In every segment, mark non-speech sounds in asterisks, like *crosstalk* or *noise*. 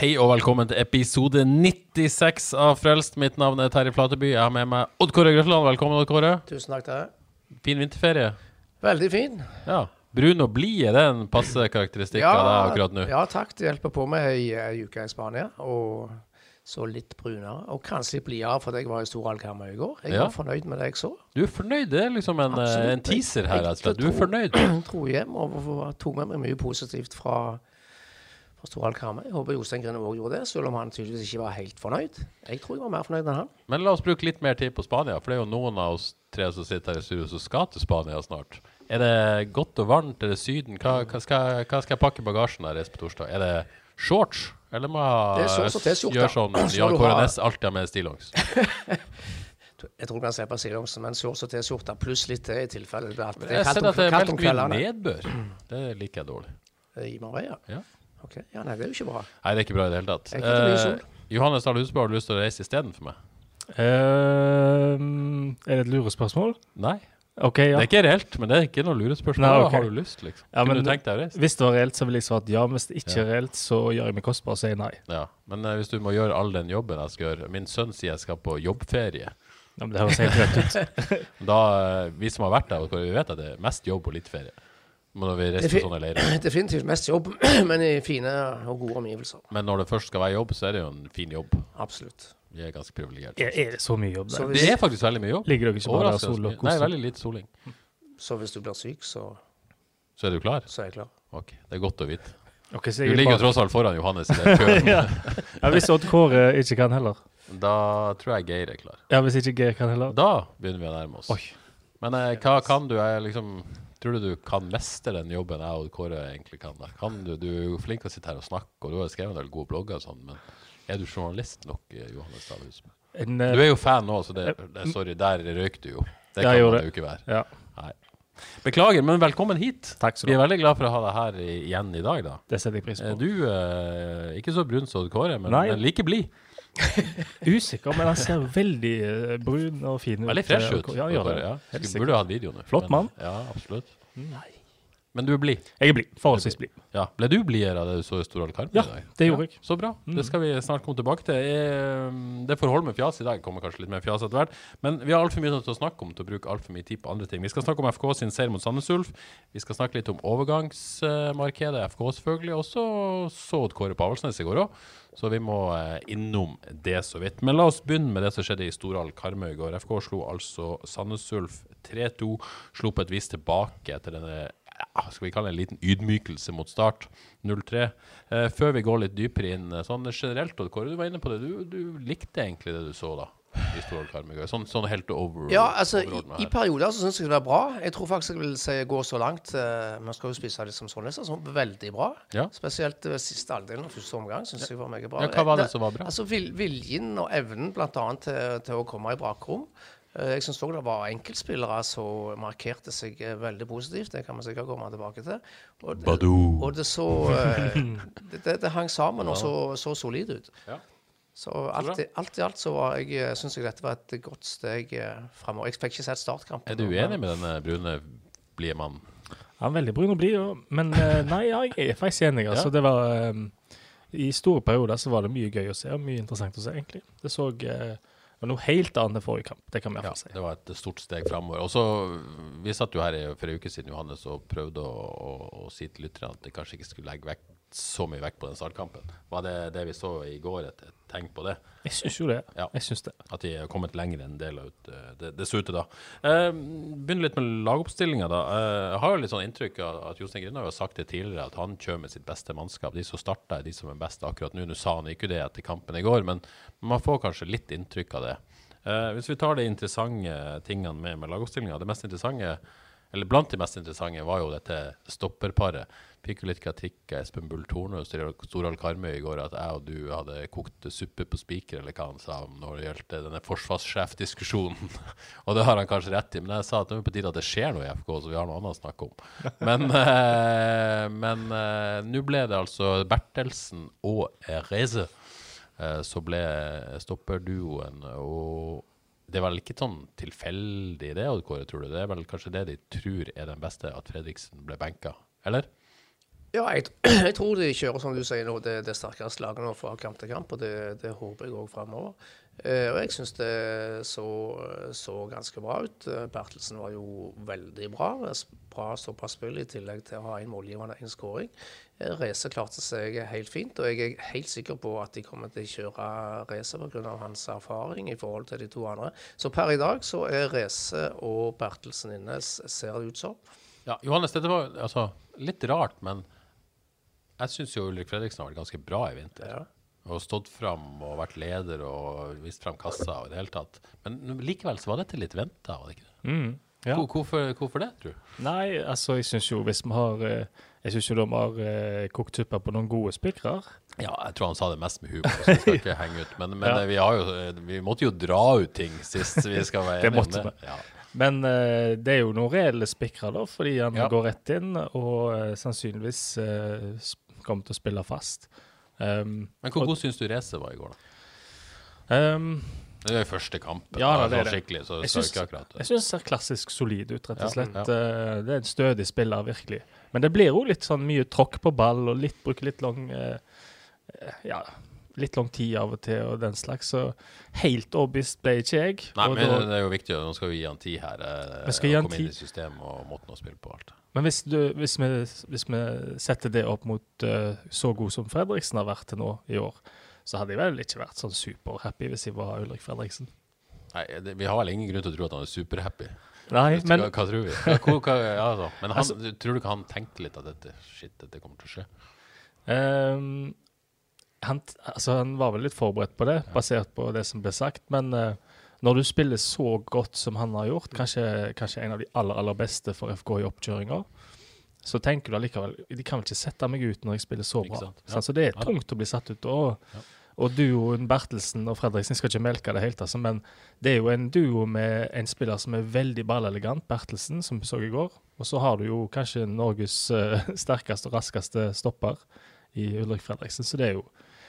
Hei og velkommen til episode 96 av Frelst. Mitt navn er Terje Flateby. Jeg har med meg Odd Kåre Grøsland. Velkommen, Odd Kåre. Tusen takk til deg. Fin vinterferie. Veldig fin. Ja. Brun og blid, er det en passe karakteristikk av deg akkurat nå? ja, takk. Det hjelper på med ei ei uke i Spania. Og så litt brunere. Og kanskje blidere fordi jeg var i Storalg Karmøy i går. Jeg Ja. var fornøyd med det jeg så. Du er fornøyd? Det er liksom en, eh, en teaser her, rett og slett. Du er tror- *clears throat* Jeg dro hjem og tok med meg mye positivt fra, fra Storalg Karmøy. Håper Jostein Grine òg gjorde det, selv om han tydeligvis ikke var helt fornøyd. Jeg tror jeg var mer fornøyd enn han. Men la oss bruke litt mer tid på Spania, for det er jo noen av oss tre som sitter her i studio som skal til Spania snart. Er det godt og varmt? Er det Syden? Hva, hva, skal, hva skal jeg pakke i bagasjen når jeg reiser på torsdag? Er det shorts? Eller må jeg gjøre sånn *clears throat* Så Jan du Kåre Næss alltid har med stillongs? *laughs* Jeg tror vi kan på stillongsen, men shorts og T-skjorte pluss litt til i tilfelle det blir alt. Det Jeg er om, at det er veldig meldt mye nedbør. Det liker jeg dårlig. I Marbella? Ja. Ok, ja, nei, det er jo ikke bra. Nei, det er ikke bra i det hele tatt. Det er ikke mye sol. Eh, Johannes Dahl Husbø, har du lyst til å reise istedenfor meg? Ehm, er det et lurespørsmål? Nei. OK, Det er ikke reelt, men det er ikke noe lurespørsmål. Nei, ok. Har du lyst, liksom? Ja, Kunne men- du tenkt deg å reise? Hvis det var reelt, så ville jeg svart ja. Hvis det ikke Ja. er reelt, så gjør jeg meg kostbar og sier nei. Ja. Men eh, hvis du må gjøre all den jobben jeg skal gjøre Min sønn sier jeg skal på jobbferie. Ja, men det høres helt rett ut. *laughs* Da, eh, Vi som har vært der, vi vet at det er mest jobb og litt ferie. Når vi reiser Det på sånne leirer. *clears throat* Definitivt mest jobb, *clears throat* men i fine og gode omgivelser. Men når det først skal være jobb, så er det jo en fin jobb. Absolutt. Vi er ganske privilegerte. Er, er det så mye jobb Så Hvis, Det er faktisk veldig mye jobb. Ligger dere ikke bare der og soler og mye. Nei, veldig lite soling. *clears throat* Så hvis du blir syk, så, Så er du klar? så er jeg klar. Ok, Det er godt å vite. Okay, så Du jeg er ligger jo bare- tross alt foran Johannes i den *laughs* køen. ja. ja, Hvis Odd Kåre ikke kan heller. Da tror jeg Geir er klar. Ja, Hvis ikke Geir kan heller. Da begynner vi å nærme oss. Oi. Men eh, hva kan du? Jeg liksom Tror du du kan mestre den jobben jeg og Kåre egentlig kan? da? Kan du, du er jo flink til å sitte her og snakke, og du har skrevet en del gode blogger og sånn, men er du journalist nok, eh, Johannes Stavhus? En, Du eh, er jo fan nå, så det, det Sorry, der røyk du jo. Det kan man jo ikke være. ja. Nei. Beklager, men velkommen hit. Takk skal Vi er veldig glad for å ha deg her igjen i dag, da. Det setter jeg pris Eh, på. Du eh, ikke så brun som Kåre, men, men like blid. *laughs* Usikker, men han ser veldig eh, brun og fin ut. Veldig fresh ut. Ja, gjør det. Ja. Helt Skulle sikkert. burde hatt videoene. Flott men- mann. Ja, absolutt. Men du er blid. Jeg er blid. Forholdsvis blid. Ja. Ble du blidere av det du så i Storhall Karmøy Ja, i dag? det gjorde jeg. Så bra. Det skal vi snart komme tilbake til. Eh, Det får holde med fjas i dag. Kommer kanskje litt mer fjas etter hvert. Men vi har altfor mye til å snakke om til å bruke altfor mye tid på andre ting. Vi skal snakke om FK sin seier mot Sandnes Ulf. Vi skal snakke litt om overgangsmarkedet, FK selvfølgelig. Og så så Kåre på i går òg, så vi må eh, innom det så vidt. Men la oss begynne med det som skjedde i Storhall Karmøy i går. FK slo altså Sandnes Ulf 3-2. Slo på et vis tilbake etter denne skal vi kalle det en liten ydmykelse mot start. 0-3. Eh, før vi går litt dypere inn, eh, sånn generelt, Kåre, du var inne på det. Du, du likte egentlig det du så da? I stor grad med. Sånn, sånn helt over Ja, altså, i, i perioder så syns jeg det var bra. Jeg tror faktisk jeg vil si gå så langt. Uh, Man skal jo spise det som sånn, så veldig bra. Ja. Spesielt uh, siste halvdelen av første omgang syns jeg var meget bra. Ja, hva var det det som var bra? Altså vil, Viljen og evnen annet til, til å komme i bakrom. Eh, Jeg syns òg det var enkeltspillere som markerte seg eh, veldig positivt. Det kan vi sikkert komme tilbake til. Og det, og det så eh, *laughs* det, det, det hang sammen og så, så solid ut. Ja. Så alt, alt i alt så var jeg, syns jeg dette var et godt steg eh, framover. Jeg fikk ikke sett startkampen. Er du uenig med denne brune, blide mannen? Han er veldig brun og blid, ja. men eh, nei, ja, jeg er faktisk enig. Altså, Ja. det var, um, I store perioder så var det mye gøy å se, og mye interessant å se, egentlig. Det så uh, var noe helt annet enn forrige kamp, det kan vi Ja, iallfall si. det var et stort steg framover. Og så, Vi satt jo her for en uke siden Johannes, og prøvde å, å, å si til lytterne at de kanskje ikke skulle legge vekk så mye vekk på den startkampen. Var det det vi så i går, et, et tegn på det? Jeg syns jo det. Ja. Jeg syns det. At de har kommet lenger enn del ut eh, det, det så ut til da. Eh, begynner litt med lagoppstillinga, da. Eh, jeg har jo litt sånn inntrykk av at Jostein Grinde har sagt det tidligere, at han kjører med sitt beste mannskap. De som starter, er de som er best akkurat nå. Nå sa han ikke det etter kampen i går, men man får kanskje litt inntrykk av det. Eh, hvis vi tar de interessante tingene med, med lagoppstillinga Det mest interessante, eller blant de mest interessante, var jo dette stopperparet. Fikk jo litt kritikk av Espen Bull Torne og Storhall Karmøy i går at jeg og du hadde kokt suppe på spiker, eller hva han sa når det gjaldt denne forsvarssjefdiskusjonen. *laughs* og det har han kanskje rett i, men jeg sa at det er på tide at det skjer noe i FK, så vi har noe annet å snakke om. Men, *laughs* eh, eh, nå ble det altså Bertelsen og Reze eh, så ble stopperduoen og det er vel ikke sånn tilfeldig det, Odd Kåre, tror du? Det er vel kanskje det de tror er den beste, at Fredriksen ble benka, eller? Ja, jeg, *clears throat* jeg tror de kjører, som du sier nå, det, det sterkeste laget nå fra kamp til kamp, og det, det håper jeg òg framover. Eh, og jeg syns det så, så ganske bra ut. Eh, Bertelsen var jo veldig bra. Bra såpass spill i tillegg til å ha en målgivende en skåring. Eh, Race klarte seg helt fint, og jeg er helt sikker på at de kommer til å kjøre Race pga. hans erfaring i forhold til de to andre. Så per i dag så er Race og Bertelsen inne, ser det ut som. Ja, Johannes, dette var altså, litt rart, men jeg syns jo Ulrik Fredriksen har vært ganske bra i vinter. Ja. Og stått fram og vært leder og vist fram kassa og i det hele tatt. Men likevel så var dette litt venta, var det ikke det? Mm, ja. Hvor- Hvorfor, hvorfor det, tror du? Nei, altså, jeg syns jo hvis vi har eh, Jeg syns jo de har eh, kokt suppe på noen gode spikere. Ja, jeg tror han sa det mest med humor, så jeg skal ikke henge ut. Men, men *laughs* Ja. eh, vi, har jo, vi måtte jo dra ut ting sist vi skal være *laughs* enige om det. Ja. Men uh, det er jo noen reelle spikrer da, fordi han Ja. går rett inn og uh, sannsynligvis sp- kommer til å spille fast. Um, Men hvor og- god syns du racet var i går, da? um, Det er jo første kampen. Ja, da, det er. Skikkelig, så Jeg syns- det ser klassisk solid ut, rett og slett. ja. Eh, Det er en stødig spiller, virkelig. Men det blir jo litt sånn mye tråkk på ball, og litt, bruker litt lang eh, eh, Ja, litt lang tid av og til, og den slags. Så helt overbevist ble ikke jeg. Nei, men da- det er jo viktig. Nå skal vi gi han tid her. Vi skal gi han komme inn tid. i systemet og måten å spille på alt. Men hvis, du, hvis, vi, hvis vi setter det opp mot uh, så god som Fredriksen har vært til nå i år, så hadde jeg vel ikke vært sånn superhappy hvis jeg var Ulrik Fredriksen. Nei, det, Vi har vel ingen grunn til å tro at han er superhappy. Nei, men hva tror vi? Hva, hva, ja, da. Men han, *laughs* Altså- tror du ikke han tenkte litt at dette, shit, dette kommer til å skje? Um, han, altså, han var vel litt forberedt på det, basert på det som ble sagt. Men eh, når du spiller så godt som han har gjort, kanskje, kanskje en av de aller aller beste for FK i oppkjøringa, så tenker du allikevel De kan vel ikke sette meg ut når jeg spiller så bra. Ja. Så det er tungt å bli satt ut. Og, og duoen Bertelsen og Fredriksen skal ikke melke det helt, altså, men det er jo en duo med en spiller som er veldig ballelegant, Bertelsen, som vi så i går. Og så har du jo kanskje Norges uh, *laughs* sterkeste og raskeste stopper i Ulrik Fredriksen, så det er jo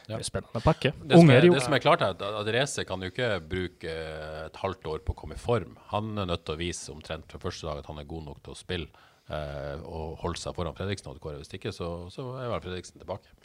Ja. det er spennende pakke. Det som, er, det som er klart, er at, at Reze kan jo ikke bruke eh, et halvt år på å komme i form. Han er nødt til å vise omtrent fra første dag at han er god nok til å spille eh, og holde seg foran Fredriksen. og Kåre. Hvis ikke, så, så er vel Fredriksen tilbake.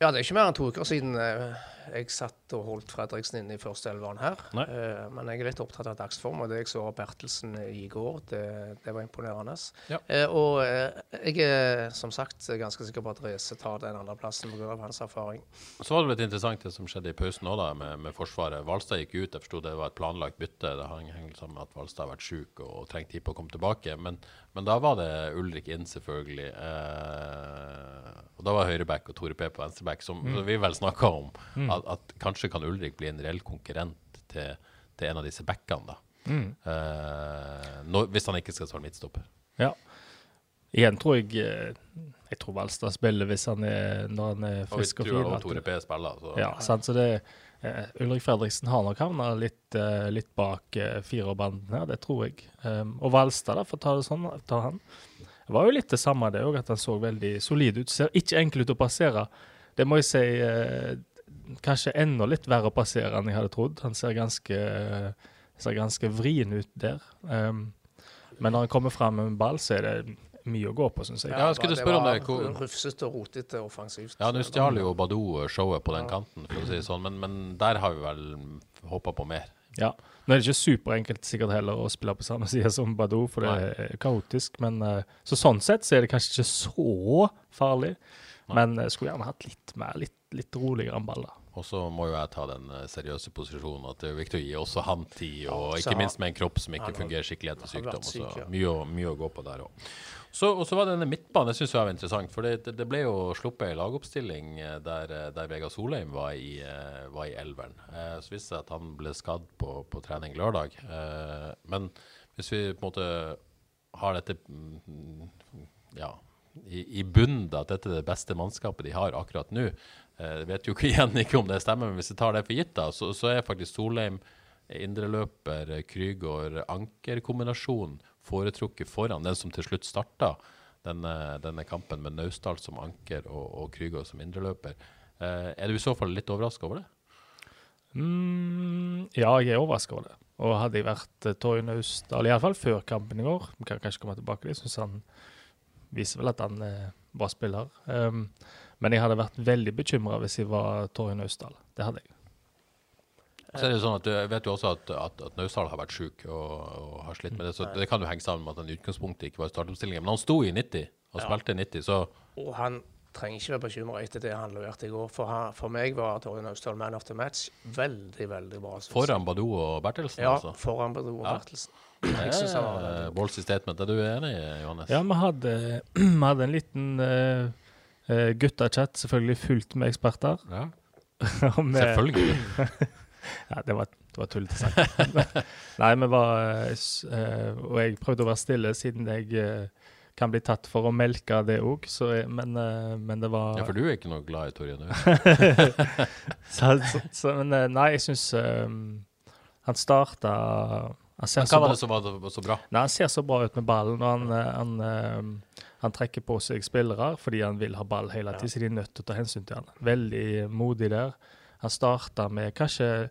Ja, det er ikke mer enn to uker siden eh, jeg satt og holdt Fredriksen inne i første elveren her. Nei. Eh, men jeg er litt opptatt av dagsform, og det jeg så av Bertelsen i går, det, det var imponerende. Ja. Eh, og eh, jeg er som sagt ganske sikker på at Reze tar den andreplassen pga. hans erfaring. Så var det litt interessant det som skjedde i pausen òg, med, med Forsvaret. Valstad gikk ut. Jeg forsto det var et planlagt bytte. Det hang- sammen med at Valstad har vært syk og, og trengt tid på å komme tilbake. Men, men da var det Ulrik inn, selvfølgelig. Eh, og da var høyreback og Tore P på venstreback, som som vi vel snakka om. At, at kanskje kan Ulrik bli en reell konkurrent til, til en av disse backene, da. Eh, når, hvis han ikke skal svare midtstopper. Ja. Igjen tror jeg eh, Jeg tror Valstad spiller hvis han er, når han er Og frisk og tror fin. Og Tore P spiller. Så. Ja, sant, så det Ulrik Fredriksen har nok havna litt, eh, litt bak uh, firerbanden her, det tror jeg. Um, og Valstad, da, for å ta det sånn, ta han. Det var jo litt det samme, det òg, at han så veldig solid ut. Ser ikke enkel ut å passere. Det må jeg si eh, kanskje enda litt verre å passere enn jeg hadde trodd. Han ser ganske, eh, ser ganske vrien ut der. Um, men når han kommer fram med en ball, så er det mye å gå på, syns jeg. Ja, jeg skulle spørre om det, hvor- var Rufsete og rotete offensivt. Ja, nå stjal jo Badou showet på den kanten, for å si det sånn, men, men der har vi vel håpa på mer. Ja. Nå er det ikke superenkelt sikkert heller å spille på samme *laughs* side som Badou, for det er kaotisk. Men eh, så sånn sett så er det kanskje ikke så farlig. Men jeg skulle gjerne hatt litt mer, litt, litt roligere enn ball. da. Og så må jo jeg ta den eh, seriøse posisjonen at det er viktig å gi også han tid, og ikke minst med en kropp som ikke fungerer skikkelig etter sykdom. mye, mye å gå på der òg. Så, og så var denne midtbanen, jeg synes jeg var interessant. For det, det, ble jo sluppet ei lagoppstilling eh, der, eh, der Vegard Solheim var i, eh, var i elveren. Eh, så viste det seg at han ble skadd på, på trening lørdag. Eh, men hvis vi på en måte har dette mm, ja, i, i bunnen at dette er det beste mannskapet de har akkurat nå. Eh, vet jo ikke igjen ikke om det stemmer, men hvis jeg tar det for gitt, da, så, så er faktisk Solheim indreløper, Krygård, ankerkombinasjon foretrukket foran den som til slutt starta denne, denne kampen med Naustdal som anker og, og Krygård som indreløper. Eh, er du i så fall litt overraska over det? Mm, ja, jeg er overraska over det. Og hadde jeg vært uh, Torje Naustdal, iallfall før kampen i går Vi kan kanskje komme tilbake til det. Jeg syns han viser vel at han er bra spiller. Um, men jeg hadde vært veldig bekymra hvis jeg var Torje Naustdal. Det hadde jeg. Så er det jo sånn at du vet jo også at, at, at Naustdal har vært syk og, og har slitt med det. Så det kan jo henge sammen med at han i utgangspunktet ikke var i startoppstillingen. Men han sto i 90 og spilte 90, så Og han trenger ikke være bekymra etter det han leverte i går. For, han, for meg var Torje Naustdal man of the match. Veldig, veldig bra. synes foran Badou og Bertelsen, Ja, altså. foran Badou og Ja. Bertelsen. Jeg synes han var veldig ballsy statement. Er du enig, Johannes? Ja, vi hadde, *clears throat* vi hadde en liten uh, uh, guttachat, selvfølgelig fullt med eksperter. Ja. *laughs* med, Selvfølgelig. *laughs* Ja, det var, det var tullete sagt. *laughs* Nei, vi var eh, Og jeg prøvde å være stille, siden jeg eh, kan bli tatt for å melke det òg, men, eh, men det var Ja, for du er ikke noe glad i Torje nå? *laughs* Men nei, jeg syns han starta han ser, Men så hva var bra, det som var så bra? nei, han ser så bra ut med ballen, og han, han, han trekker på seg spillere fordi han vil ha ball hele tiden, så de er nødt til å ta hensyn til han. Veldig modig der. Han starta med kanskje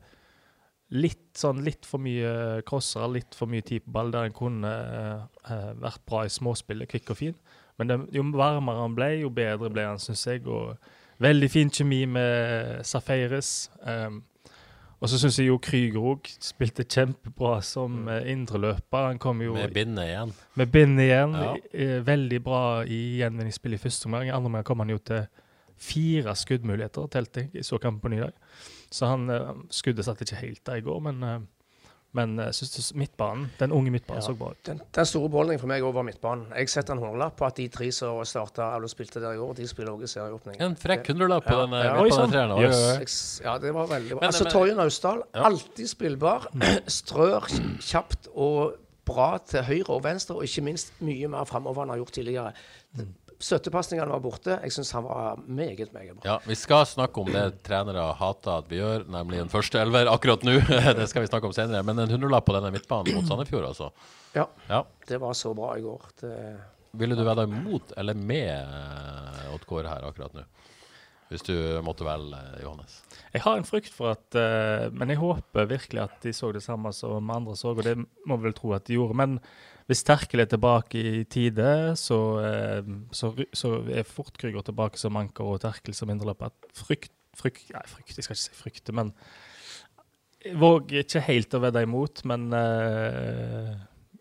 litt sånn litt for mye crossere, litt for mye tid på ball, der han kunne uh, vært bra i småspillet, kvikk og fin. Men det, jo varmere han ble, jo bedre ble han, syns jeg. Og veldig fin kjemi med Safaris. Um, og så syns jeg jo Krüger òg spilte kjempebra som mm. indreløper. Han kom jo Med bindet igjen. med bindet igjen. Ja. Eh, Veldig bra i gjenvinningsspillet i første omgang. I andre omgang kom han jo til fire skuddmuligheter, telte jeg. Jeg så kampen på ny dag. Så han, eh, skuddet satt ikke helt der i går, men, eh, men jeg syns midtbanen, den unge midtbanen så bra ut. Den, den store beholdningen for meg var midtbanen. Jeg setter en hundrelapp på at de tre som starta eller spilte der i går, de spiller også i serieåpningen. En frekk hundrelapp på Ja, den ja. Midtbanetreeren. Oi, Yes. Jeg Ja, det var veldig bra. Men- altså, Torjun Torje Naustdal, Ja. alltid spillbar. *clears throat* Strør kjapt og bra til høyre og venstre, og ikke minst mye mer framover enn han har gjort tidligere. Støttepasningene var borte. Jeg syns han var meget, meget bra. Ja, Vi skal snakke om det trenere hater at vi gjør, nemlig en første elver akkurat nå. *laughs* det skal vi snakke om senere. Men en hundrelapp på denne midtbanen mot Sandefjord, altså. Ja, Ja. det var så bra i går. Det, Ville du vært imot eller med eh, Oddgård her akkurat nå? Hvis du måtte velge, eh, Johannes. Jeg har en frykt for at uh, Men jeg håper virkelig at de så det samme som andre så, og det må vi vel tro at de gjorde. Men hvis Terkel er tilbake i tide, så, eh, så, så er fort Krüger tilbake som anker og Terkel som indreløper. Frykt, frykt Nei, frykt, jeg skal ikke si frykte, men jeg våger ikke helt å vedde imot, men eh,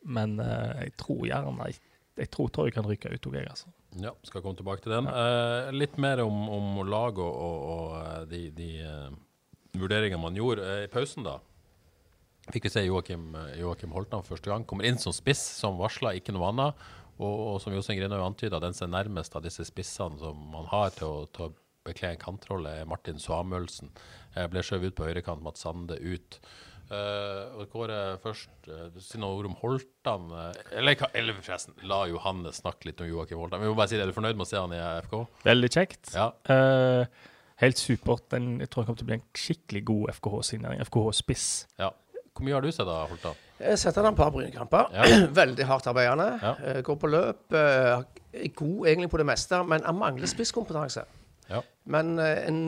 Men eh, jeg tror gjerne Jeg, jeg tror Torje kan ryke ut òg, jeg, altså. Ja, skal komme tilbake til den. Eh, litt mer om, om laget og, og, de, de vurderingene man gjorde i pausen, da. Fikk vi se Joakim, eh, Joakim Holtan første gang. Kommer inn som spiss, som varsla, ikke noe annet. Og, og som Jostein Grinaud antyda, den som er nærmest av disse spissene som man har til å, til å bekle en kantrolle, er Martin Samuelsen. Jeg ble skjøvet ut på høyrekant, Mats Sande ut. Uh, og Kåre, først uh, si noen ord om Holtan. Uh, eller, eller forresten, la Johannes snakke litt om Joakim Holtan. Vi må bare si det, Er du fornøyd med å se han i FK? Veldig kjekt. Ja. Uh, helt supert. Den, jeg tror han kommer til å bli en skikkelig god FKH-signering. FKH-spiss. ja. Hvor mye har du sett av Holta? Jeg setter ham et par Brynekamper. Ja. *clears throat* Veldig hardt arbeidende. Ja. eh, Går på løp. eh, Er god egentlig på det meste, men han mangler spisskompetanse. Ja. Men eh, en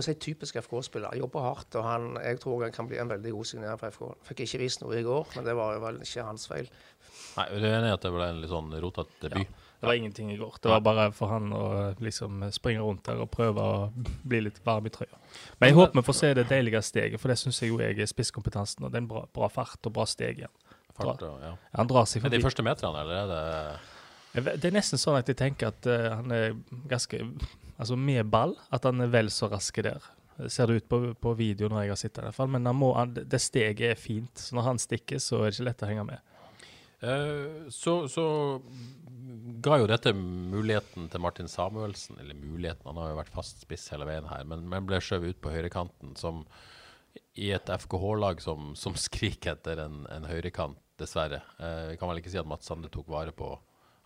si typisk FK-spiller. Jobber hardt, og han, jeg tror han kan bli en veldig god signerer for FK. Fikk ikke vist noe i går, men det var jo vel ikke hans feil. Nei, er enig i at det ble en litt sånn rotete debut? Det var ingenting i går. Det var bare for han å liksom springe rundt der og prøve å bli litt varm i trøya. Men jeg håper vi får se det deilige steget, for det syns jeg jo jeg er spisskompetansen. Og det er en bra, bra fart og bra steg igjen. Fart og, ja. Han drar seg Er det forbi. de første meterne, eller er det Det er nesten sånn at jeg tenker at eh, han er ganske Altså med ball, at han er vel så rask der. Det ser det ut på, på video når jeg har sittet det, i hvert fall. Men han må, han, det steget er fint. Så når han stikker, så er det ikke lett å henge med. Eh, så, så ga jo dette muligheten til Martin Samuelsen, eller muligheten, han har jo vært fast spiss hele veien her, men, men ble skjøvet ut på høyrekanten som i et FKH-lag som, som skriker etter en, en høyrekant, dessverre. Eh, vi kan vel ikke si at Mats Sande tok vare på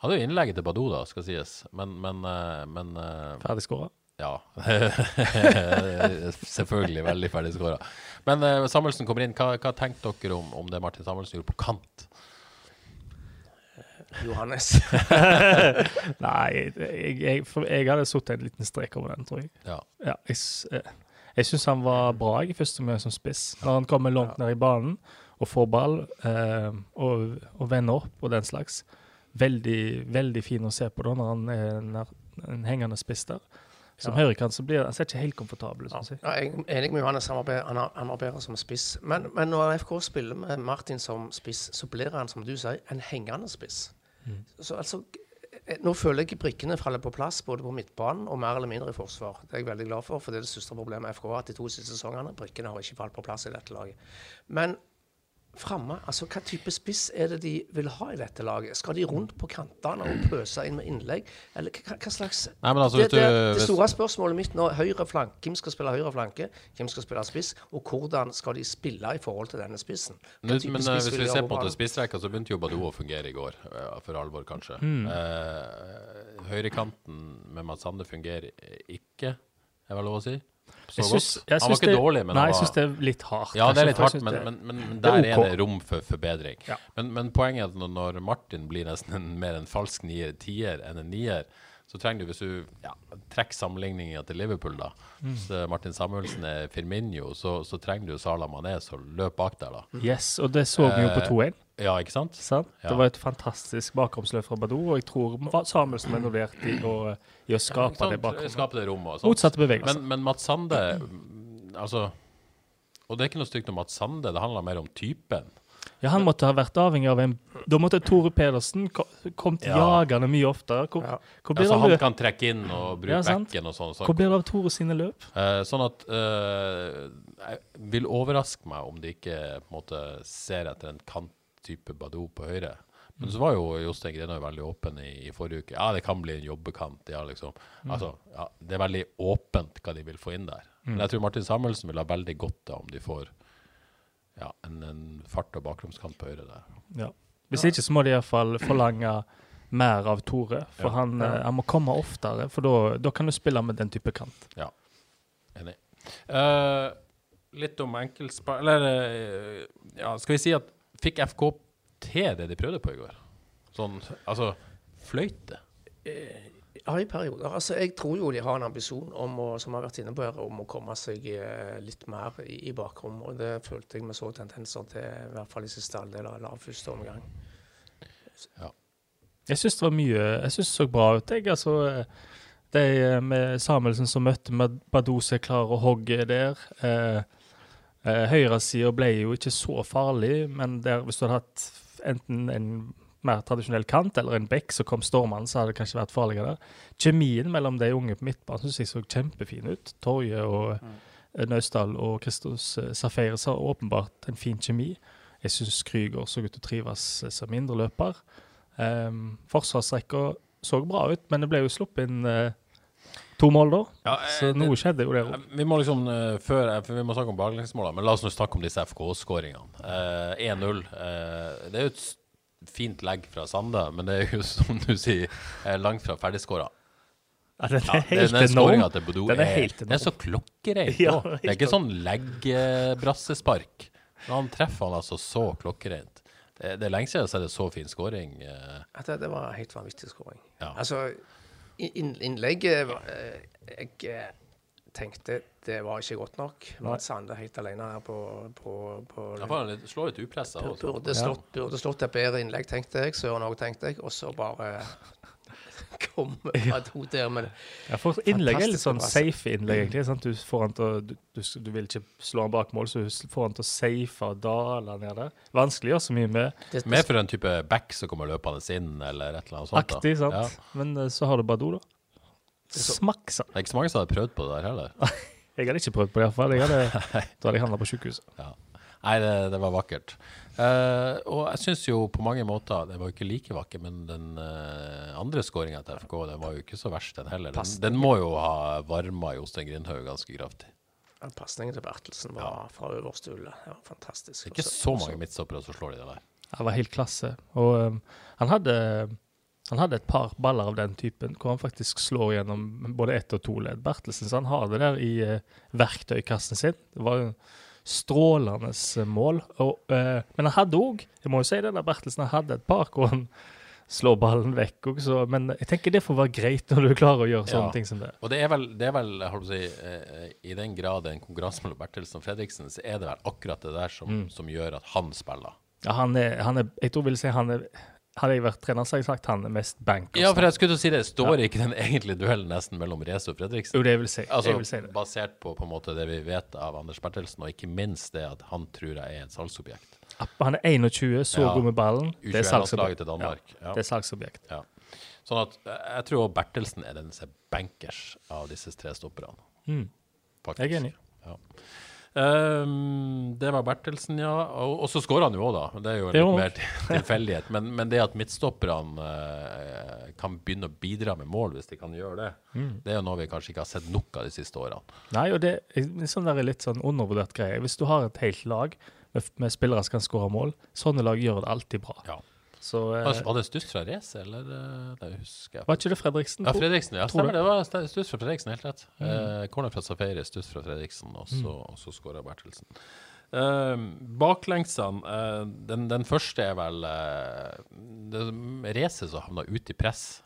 Hadde jo innlegget til Badou, da, skal sies, men, men, eh, men Ferdig skåra. ja. *laughs* Selvfølgelig veldig ferdig skåra. Men Samuelsen kommer inn. Hva, hva tenkte dere om, om det Martin Samuelsen gjorde på kant? Johannes. *laughs* Nei, jeg, jeg, for jeg hadde satt en liten strek over den, tror jeg. Ja. Ja, jeg eh, jeg syns han var bra i første omgang som spiss. Når han kommer langt ned i banen og får ball eh, og, og vender opp og den slags. Veldig veldig fin å se på da når han er en, en hengende spiss der. Som Ja. høyrekant så blir han ser ikke helt komfortabel ut. Ja, synes jeg. jeg er enig med Johannes. Han var bedre, han har- han var bedre som spiss. Men, men når FK spiller med Martin som spiss, så blir han, som du sier, en hengende spiss. Så altså eh, Nå føler jeg brikkene faller på plass både på midtbanen og mer eller mindre i forsvar. Det er jeg veldig glad for, for det er det største problemet FK har hatt de to siste sesongene. Brikkene har ikke falt på plass i dette laget. Men framme, altså hva type spiss er det de vil ha i dette laget? Skal de rundt på kantene og pøse inn med innlegg? Eller hva, hva slags Nei, men altså, det, det, det store spørsmålet mitt nå høyre flank, Hvem skal spille høyre flanke? Hvem skal spille spiss? Og hvordan skal de spille i forhold til denne spissen? Hva Men, men eh, spiss hvis vi ser på spissrekka, så begynte jo Badou å fungere i går. eh, For alvor, kanskje. Eh, høyrekanten med Mats Sande fungerer ikke, er vel lov å si? Så synes, godt. han var ikke det- dårlig, men Nei, jeg syns det er litt hardt. Ja, det er litt hardt, men, men, men, men det er der er det rom for forbedring. Ja. Men, men poenget er at når Martin blir nesten en, mer en falsk nier, tier enn en nier, så trenger du, hvis du ja, trekker sammenligninga til Liverpool, da Mm. så Martin Samuelsen er Firminio, så, så trenger du Salah Mané som løper bak der, da. Yes, og det så vi jo på Eh, 2-1. Ja, ikke sant? Sant? Ja. Det var et fantastisk bakromsløp fra Badou, og jeg tror Samuelsen var involvert i å, i å skape ja, det bakrommet. Skape det rommet. og sånt. Motsatte bevegelser. Men, men Mats Sande mm, Altså Og det er ikke noe stygt om Mats Sande, det handler mer om typen. Ja, han måtte ha vært avhengig av en Da måtte Tore Pedersen ko- kommet Ja. jagende mye oftere. Hvor, Ja. hvor, blir ja, så han løp? kan trekke inn og bruke Ja, bekken og sånn. hvor blir det av Tore sine løp? Uh, sånn at uh, Jeg vil overraske meg om de ikke på en måte ser etter en kanttype Badou på høyre. Men så var jo Jostein Grenaa veldig åpen i, i forrige uke. Ja, det kan bli en jobbekant. Ja, liksom. Altså, ja, det er veldig åpent hva de vil få inn der. Men jeg tror Martin Samuelsen vil ha veldig godt av om de får ja, en, en fart- og bakromskant på høyre der. Ja. Hvis ikke så må de iallfall forlange mer av Tore. For Ja. han, eh, han må komme oftere, for da- da kan du spille med den type kant. Ja, Enig. Uh, litt om enkeltspill Eller eh, ja, skal vi si at Fikk FK til det de prøvde på i går? Sånn, altså Fløyte? Ja, i perioder. Altså, jeg tror jo de har en ambisjon om å, som har vært inne på her, om å komme seg eh, litt mer i, i bakrom. Og det følte jeg vi så tendenser til, i hvert fall i siste halvdel av første omgang. Jeg syns det var mye Jeg syns det så bra ut. Jeg, altså, de eh, med Samuelsen som møtte med Badou som er klar å hogge der. Eh, eh, Høyresida ble jo ikke så farlig, men der, hvis du hadde hatt enten en mer tradisjonell kant eller en bekk som kom stormende, så hadde det kanskje vært farligere. der. Kjemien mellom de unge på midtbanen syns jeg så kjempefin ut. Torje og mm. Naustdal og Kristos eh, Safaris har åpenbart en fin kjemi. Jeg syns Krüger så ut til å trives eh, som indreløper. Um, Forsvarsrekka så bra ut, men det ble jo sluppet inn uh, to mål da. Ja, Så noe skjedde jo der Eh, òg. Vi må liksom uh, før, for vi må snakke om baklengsmålene, men la oss nå snakke om disse FK-skåringene. Uh, 1-0. eh, det er jo et fint legg fra Sande, men det er jo *laughs* som du sier, eh, langt fra ferdigskåra. Ja, den er helt ja, enorm. til den, Den er helt enorm. Den er så klokkereint. Ja, det er ikke sånn leggbrassespark. Men han treffer han altså så klokkereint. Det, det er lenge siden jeg har sett en så fin skåring. eh. Det, det var en helt vanvittig skåring. Ja. Altså, innlegget var, eh, Jeg tenkte det var ikke godt nok. Mats Sande helt alene her på, på, på Ja, for han slår litt upressa. Burde slått, burde slått et bedre innlegg, tenkte jeg. Søren òg, tenkte jeg. Og så bare kommer fra hode der. Men Ja, for innlegg er litt sånn safe innlegg, egentlig. Sant? Du, får han til å, du, du, du vil ikke slå han bak mål, så du får han til å safe og dale ned der. Vanskelig å gjøre så mye med. det, Mer for en type back som kommer løpende inn, eller et eller annet sånt. Aktig, sant? Ja. Men eh, så har du Badou, da. Smakk, sa Det er ikke så mange som hadde prøvd på det der heller. *laughs* Jeg hadde ikke prøvd på det, iallfall. *laughs* Da hadde jeg handla på sjukehuset. Nei, det, det var vakkert. Uh, og jeg syns jo på mange måter Det var jo ikke like vakkert, men den uh, andre skåringa til FK den var jo ikke så verst, den heller. Den, den må jo ha varma Jostein Grindhaug ganske kraftig. Pasningen til Bertelsen var fra øverste hullet. Det var fantastisk. Det er ikke så mange midtstoppere som slår i det der. Det var helt klasse. Og um, han hadde han hadde et par baller av den typen, hvor han faktisk slår gjennom både ett og to ledd. Bertelsen så han har det der i uh, verktøykassen sin. Det var jo strålende eh, mål. Og, uh, men han hadde òg, jeg må jo si det, der Bertelsen han hadde et par hvor han slår ballen vekk også. Men jeg tenker det får være greit når du klarer å gjøre sånne Ja. ting som det. Og det er vel, det er vel jeg holdt på å si, i den grad en konkurranse mellom Bertelsen og Fredriksen, så er det vel akkurat det der som, som gjør at han spiller. Ja, han er, han er, jeg tror vil si han er Hadde jeg vært trener, så hadde jeg sagt han er mest bank. Ja, for jeg skulle til å si det. Står ikke den egentlige duellen nesten mellom Reze og Fredriksen? Jo, det vil si. Altså, jeg vil si det. Basert på, på en måte det vi vet av Anders Bertelsen, og ikke minst det at han tror jeg er et salgsobjekt. Han er 21, så Ja. god med ballen. Det er U21-landslaget salgsobjekt. Ja, Ja. det er salgsobjekt. Ja. Sånn at eh, jeg tror Bertelsen er den som er bankers av disse tre stopperne. Mm. Faktisk. Jeg er enig. Ja. Ehm, det var Bertelsen, ja. Og, og så skårer han jo òg, da. Det er jo litt jo. mer til- tilfeldighet. Men, men det at midtstopperne uh, kan begynne å bidra med mål, hvis de kan gjøre det, Mm. det er jo noe vi kanskje ikke har sett nok av de siste årene. Nei, og det er sånn litt sånn undervurdert greie. Hvis du har et helt lag med, med spillere som kan skåre mål, sånne lag gjør det alltid bra. Ja. Så eh, Var det stuss fra Race, eller? eh, Det husker jeg. var ikke det Fredriksen? Ja, Fredriksen. Ja, stemmer. Det var stuss fra Fredriksen, helt rett. Mm. Eh, corner fra Safari, stuss fra Fredriksen, og så, og så skåra Bertelsen. Eh, baklengsene eh, den, den første er vel eh, racet som havna ut i press,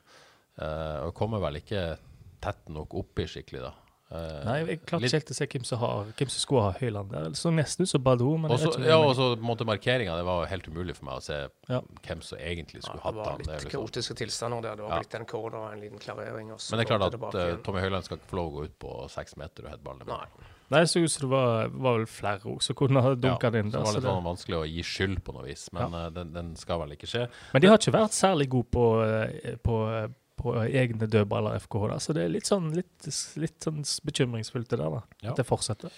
eh, og kommer vel ikke tett nok oppi skikkelig, da. Eh, Nei, jeg klarte ikke helt å se hvem som, har, hvem som skulle ha Høyland der. Det så nesten ut som Badou, men Også, ja, og så måtte markeringa. Det var helt umulig for meg å se Ja. hvem som egentlig skulle ja, hatt han. Det var litt liksom- kaotiske tilstander der. Det var Ja. blitt en corner og en liten klarering. Også, Men det er klart at eh. Tommy Høyland skal ikke få lov å gå ut på seks meter og heade ballen. Nei. Nei, så ut som det var, var vel flere òg som kunne ha dunka den. inn det var litt sånn vanskelig å gi skyld på noe vis, men eh, den, den skal vel ikke skje. men de har ikke vært særlig gode på, på, på egne dødballer, FKH. da, Så det er litt sånn, litt, litt sånn bekymringsfullt det der, da. At det fortsetter.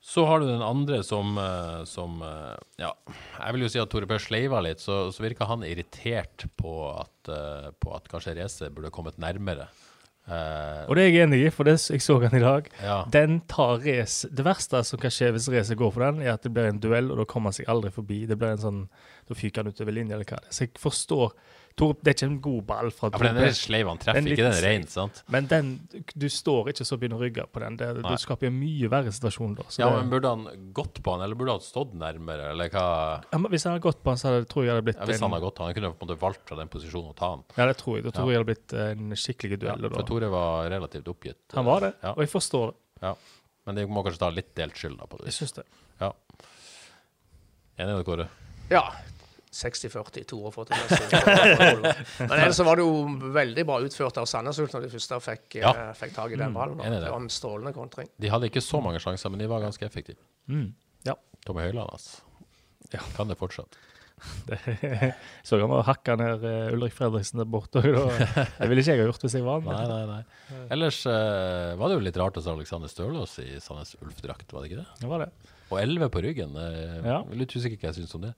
Så har du den andre som, eh, som eh, Ja, jeg vil jo si at Tore Per sleiva litt, så, så virka han irritert på at, eh, på at kanskje Race burde kommet nærmere. Eh, Og det er jeg enig i, for det, jeg så han i dag. ja. Den tar race Det verste som kan skje hvis racet går for den, er at det blir en duell, og da kommer han seg aldri forbi. Det blir en sånn Da fyker han utover linja, eller hva det er. Så jeg forstår Tor, Det er ikke en god ball fra ja, for den er sleiv, han treffer Den ikke den rein, sant? Men den Du står ikke så begynner å rygge på den. Det, du skaper en mye verre situasjon da. Så Ja, men Burde han gått på han, eller burde han stått nærmere, eller hva? ja, men hvis han hadde gått på han, så hadde, tror jeg det hadde blitt Ja, hvis han hadde gått, han kunne på en måte valgt fra den posisjonen å ta han. Ja, det tror jeg. Da tror Ja. jeg det hadde blitt en skikkelig Ja, duell. da. Tore var relativt oppgitt. Han var det, Ja, og jeg forstår det. ja. Men de må kanskje ta litt delt skyld da, på det Jeg syns det. Ja. Enig i det, Kåre? Ja. 60-40, to fått det med. *laughs* Men ellers så var det jo veldig bra utført av Sandnes Ulf når de første fikk, eh, Ja. fikk tak i den ballen. Mm, det. Det var en strålende kontring. De hadde ikke så mange sjanser, men de var ganske effektive. Mm. Ja. Tommy Høiland, altså. Ja. Kan det fortsatt. *laughs* det *laughs* så han var hakka ned eh, Ulrik Fredriksen der borte. Det ville ikke jeg ha gjort hvis jeg var han. Nei, nei, nei. Ellers uh, var det jo litt rart å se Alexander Stølås i Sandnes Ulf-drakt, var det ikke det? Det var det. Og 11 på ryggen. Eh, Ja. Litt usikker hva jeg syns om det.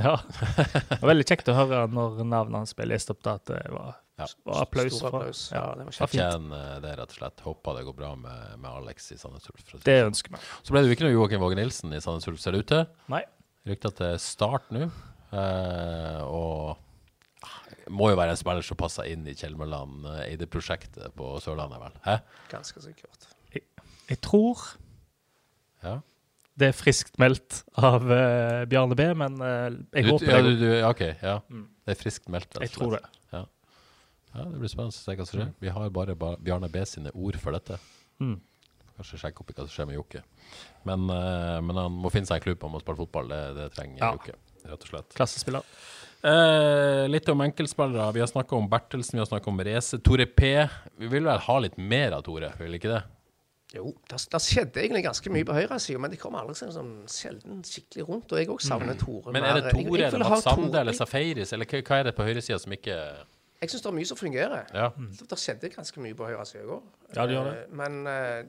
Ja. Det var veldig kjekt å høre når navnet hans ble lest opp, da, at det var, Ja. var applaus. Stor applaus. Ja. Det var. Fortjener det, rett og slett. Håper det går bra med, med Alex i Sandnes Ulf. Det sånn. ønsker vi. Så ble det jo ikke noe Joakim Våge Nilsen i Sandnes Ulf, ser det ut til. Nei. Rykter til start nå. Eh, og ah, må jo være en spiller som passer inn i Kjelmeland eh, i det prosjektet på Sørlandet, vel? Hæ? Ganske sikkert. Jeg tror Ja. det er friskt meldt av uh, Bjarne B, men uh, jeg Du- håper ja, det. du, du, ja, OK. Ja. Mm. Det er friskt meldt. Jeg tror det. Ja, Det blir spennende å se hva som skjer. Vi har bare ba Bjarne B sine ord for dette. Mm. Kanskje sjekke opp i hva som skjer med Jokke. Men, uh, men han må finne seg en klubb, han må spille fotball. Det, det trenger Ja. Jokke, rett og slett. Klassespiller. Eh, litt om enkeltspillere. Vi har snakka om Bertelsen, vi har snakka om Race. Tore P. Vi vil vel ha litt mer av Tore, vil ikke det? Jo, det, det skjedde egentlig ganske mye på høyresida, men det kom aldri sånn, sånn sjelden skikkelig rundt. Og jeg òg savner Tore. Mm. Men er det Tore, Jeg- jeg eller Matsande Sande eller Safaris, eller hva hva er det på høyresida som ikke Jeg syns det er mye som fungerer. Ja. Det, det skjedde ganske mye på høyresida i går. Ja, det gjør det. Eh, Men uh,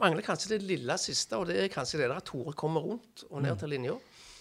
mangler kanskje det lille siste, og det er kanskje det der at Tore kommer rundt og Mm. ned til linja.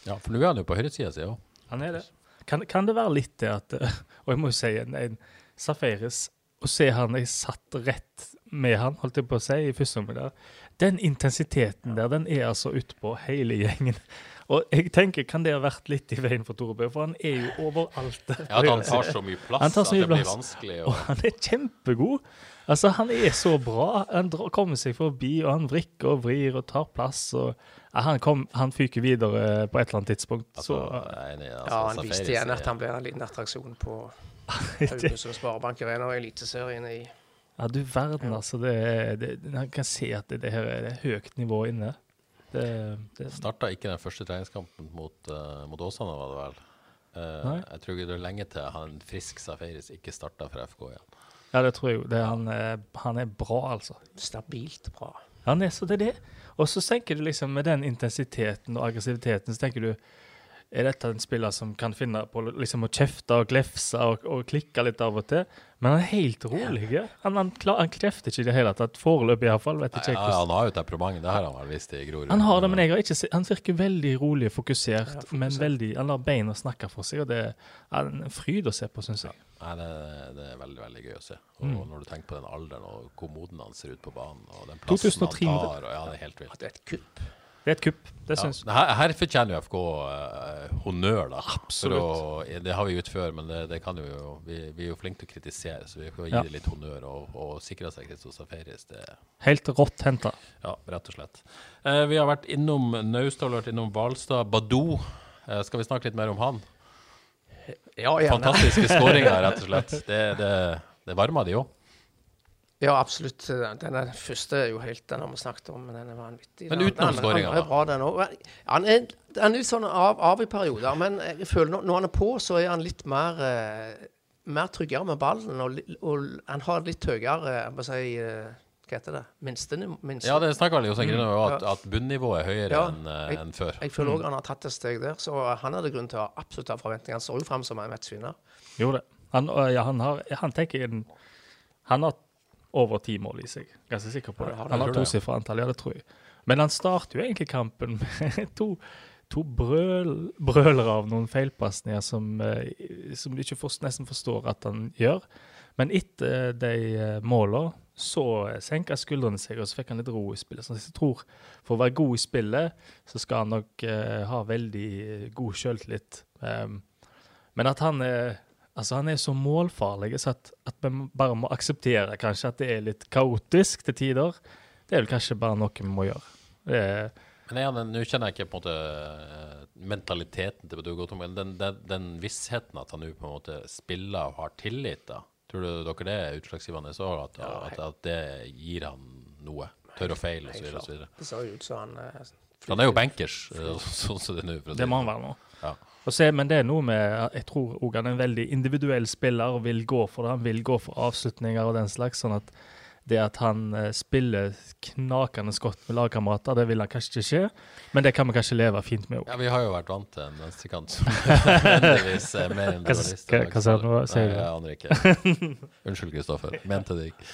Ja, for nå er han jo på høyresida si òg. Han er det. Kan, kan det være litt det at eh, *laughs* Og jeg må jo si en, en Safaris Å se han jeg satt rett med han, holdt jeg på å si, i første omgang. Den intensiteten der, den er altså utpå hele gjengen. *laughs* Og jeg tenker, kan det ha vært litt i veien for Tore Bø? For han er jo overalt. der *laughs* Ja, at han tar så mye plass så mye at det det blir vanskelig. Og Og, han er kjempegod. Altså, han er så bra. Han kommer seg forbi, og han vrikker og vrir og tar plass. Og, han, kom, han fyker videre på et eller annet tidspunkt. Så altså, Ja, han viste igjen er- at han blir en liten attraksjon på *laughs* Haugesund Sparebank Arena og Eliteserien i Ja, du verden, altså. Det, det, man kan se at det, det her er høyt nivå inne. Det, det, Starta ikke den første treningskampen mot, uh, mot Åsane, var det vel. Uh, Nei. jeg tror ikke det er lenge til han frisk Safaris ikke starta for FK igjen. ja, det tror jeg jo. Han, han er bra, altså. stabilt bra. Han er så det er det. Og så tenker du liksom med den intensiteten og aggressiviteten, så tenker du er dette en spiller som kan finne på liksom å kjefte og glefse og, og klikke litt av og til? Men han er helt rolig. Han, han, klar, han kjefter ikke i det hele tatt. Foreløpig iallfall. Vet ikke ja, hvordan han har jo temperament, det har han vel visst i Grorud. Han har det, men jeg har ikke sett Han virker veldig rolig og fokusert, Ja, fokusert. men veldig Han lar beina snakke for seg, og det er en fryd å se på, syns jeg. Nei, det, det er veldig veldig gøy å se. Og Mm. når du tenker på den alderen og hvor moden han ser ut på banen, og den plassen 2003 han tar, og ja, det er helt vilt. Det er et kupp. Det er et kupp, det Ja, syns her, her fortjener jo FK eh, honnør, da. Absolutt. å, det har vi gjort før, men det, det kan jo vi, vi er jo flinke til å kritisere, så vi får gi Ja. det litt honnør og, og sikre seg Safaris. Det, Helt rått henta. ja, rett og slett. Uh, vi har vært innom Naustdal, vært innom Hvalstad. Badou, uh, skal vi snakke litt mer om han? Ja, gjerne. Fantastiske skåringer, rett og slett. *laughs* Det, det, det varmer de òg. Ja, absolutt. Den første er jo helt Den har vi snakket om, men den er vanvittig. Men Den- utenom den- skåringen, Han da? den. Han er, han er litt sånn av, av i perioder, men jeg føler når, når han er på, så er han litt mer eh, mer tryggere med ballen, og, og han har litt høyere jeg må si, eh, Hva heter det? Minste, minste. Ja, det snakker vel Jostein Grine om, at, at bunnivået er høyere Ja, enn en før. Jeg føler òg han har tatt et steg der, så han hadde grunn til å ha absolutt ha forventninger. Han står jo fram som en matchvinner. Jo det. Han, ja, han har Han tenker en, Han har over ti mål i seg. Ganske sikker på det. Han har tosifra antall, ja, det tror jeg. Men han starter jo egentlig kampen med *laughs* to, to brøl, brølere av noen feilpasninger som, eh, som du ikke forst, nesten forstår at han gjør. Men etter de målene måla så senka skuldrene seg, og så fikk han litt ro i spillet. Så jeg tror for å være god i spillet, så skal han nok uh, ha veldig god sjøltillit. Um, men at han er Altså Han er så målfarlig så at, at vi bare må akseptere kanskje at det er litt kaotisk til tider. Det er vel kanskje bare noe vi må gjøre. Det er, Men jeg, Nå kjenner jeg ikke på en måte eh, mentaliteten til Badou Gotom, men den, den, den vissheten at han nå på en måte spiller og har tillit, da. Tror du dere det er utslagsgivende så at, at, at det gir han noe? Tør å feile osv. Det ser jo ut som han eh, Han er jo bankers, eh, *laughs* sånn som det er nå. det må han være nå. Ja. Se, men det er noe med Jeg tror òg han er en veldig individuell spiller og vil gå for det. Han vil gå for avslutninger og den slags. sånn at det at han eh, spiller knakende godt med lagkamerater, det vil han kanskje ikke skje. Men det kan vi kanskje leve fint med òg. Ja, vi har jo vært vant til en venstrekant som *laughs* nødvendigvis er mer enn Hva- dualist. hva- hva sa du nå? Sier du Nei, jeg aner ikke. Unnskyld, Kristoffer. Mente det ikke.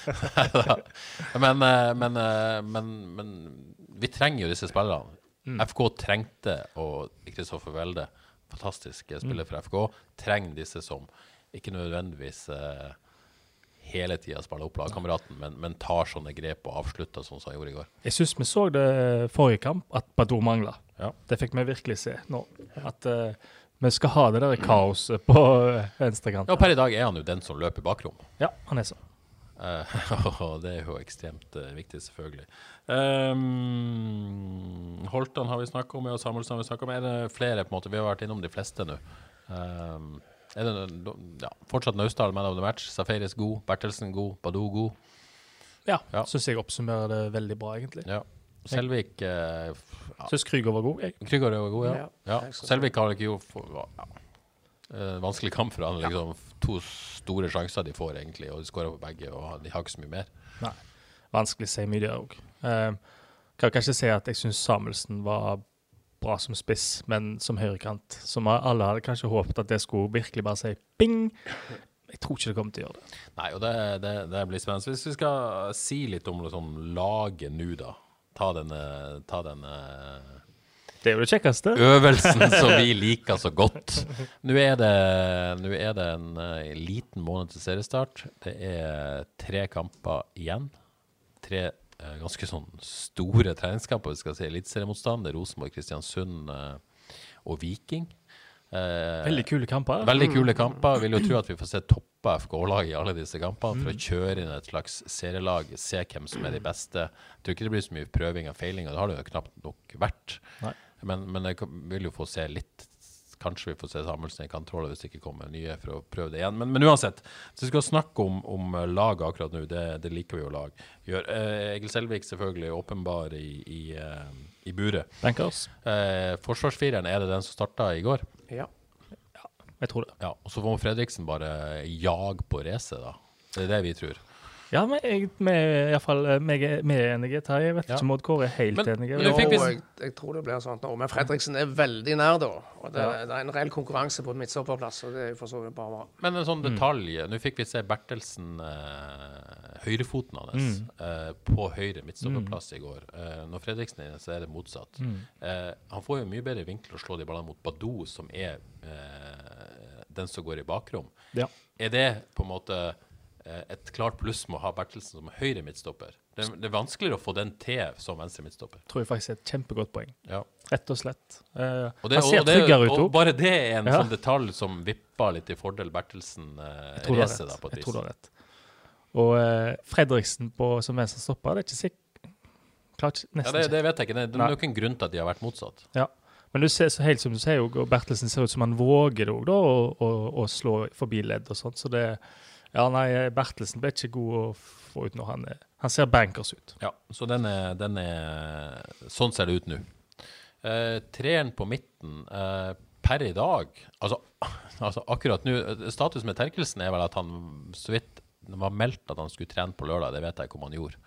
*laughs* men, eh, men, eh, men, men vi trenger jo disse spillerne. Mm. FK trengte og Kristoffer Welde, fantastisk Mm. fra FK, trenger disse som ikke nødvendigvis eh, hele tida spiller opp lagkameraten, men, men tar sånne grep og avslutter sånn som han gjorde i går. Jeg syns vi så det forrige kamp, at Badou mangla. Ja. Det fikk vi virkelig se nå. At eh, vi skal ha det der kaoset på venstrekanten. venstrekant. Ja, per i dag er han jo den som løper bakrom. Ja, han er sånn. Eh, *laughs* og det er jo ekstremt eh, viktig, selvfølgelig. Um, Holtan har vi snakka om, og Samuelsen har vi snakka om. Er det flere? på en måte? Vi har vært innom de fleste nå. Um, er det ja, fortsatt Naustdal man of the match? Safaris god, Bertelsen god, Badou god. Ja, Ja. syns jeg oppsummerer det veldig bra, egentlig. Ja. Selvik uh, ja. Syns Krüger var god, jeg. Krüger var god, ja. Ja, ja. Selvik har ikke gjort for, ja. Eh, vanskelig kamp for han. Liksom, To store sjanser de får, egentlig, og de skårer på begge. Og de har ikke så mye mer. Nei. Vanskelig å si mye der òg. Uh, kan kanskje si at jeg syns Samuelsen var bra som spiss, men som høyrekant. Som alle hadde kanskje håpet at det skulle virkelig bare si bing. Jeg tror ikke det kommer til å gjøre det. Nei, og det, det, det blir spennende. Hvis vi skal si litt om liksom, laget nå, da. Ta denne, ta denne Det er jo det kjekkeste. øvelsen som vi *laughs* liker så godt. Nå er det, nå er det en eh, liten måned til seriestart. Det er tre kamper igjen. Tre eh, ganske sånn store treningskamper. Vi skal si eliteseriemotstand. Det er Rosenborg, Kristiansund eh, og Viking. Eh, Veldig kule kamper. Veldig kule kamper. Vil jo tro at vi får se toppa FK-lag i alle disse kampene for å kjøre inn et slags serielag, se hvem som er de beste. Jeg tror ikke det blir så mye prøving og feiling, og det har det jo knapt nok vært. Nei. Men, men jeg vil jo få se litt Kanskje vi får se Samuelsen i kantrolle hvis det ikke kommer nye for å prøve det igjen. Men, men uansett, så vi skal snakke om, om laget akkurat nå. Det, det liker vi jo lag gjør. Eh, Egil Selvik selvfølgelig åpenbar i, i, eh, i buret. Bankers. Eh, forsvarsfireren, er det den som starta i går? Ja. Jeg tror det. Ja, og så får Fredriksen bare jag på racet, da. Det er det vi tror. Ja, men jeg, vi er iallfall vi er vi er enige. Terje. Jeg vet ikke om Odd Kåre er helt Men- nå Jo, fikk jeg, jeg tror det blir sånn nå. Men Fredriksen er veldig nær, da. Og det, Ja. det er en reell konkurranse på midtstopperplass, og det er jo for så vidt bare bra. Men en sånn detalj Nå fikk vi se Bertelsen, eh, høyrefoten hans, eh, på høyre midtstopperplass i går. Eh, når Fredriksen er inne, så er det motsatt. Eh, han får jo mye bedre vinkel å slå de ballene mot Badou, som er eh, den som går i bakrom. Ja. Er det på en måte eh, et klart pluss med å ha Bertelsen som høyre midtstopper? Det, er- det er vanskeligere å få den til som venstre midtstopper. tror jeg faktisk er et kjempegodt poeng. Ja. Rett og slett. Eh, Og, det, han ser og, det, tryggere ut òg. bare det er en Ja. sånn detalj som vipper litt i fordel Bertelsen eh, da, på et Jeg tror du har rett. Og eh, Fredriksen på, som venstre stopper, det er ikke sikkert Klart ikke- Ja, det, det vet jeg ikke. Det, det er nok en grunn til at de har vært motsatt. Ja. Men du ser, så helt som du sier, og Bertelsen ser ut som han våger det òg, da, å, slå forbi ledd og sånt. Så det Ja, nei, Bertelsen ble ikke god å få ut når han er Han ser bankers ut. Ja, så den er, den er Sånn ser det ut nå. Eh, treeren på midten eh, per i dag altså, altså akkurat nå Status med Terkelsen er vel at han så vidt det var meldt at han skulle trene på lørdag, det vet jeg ikke om han gjorde.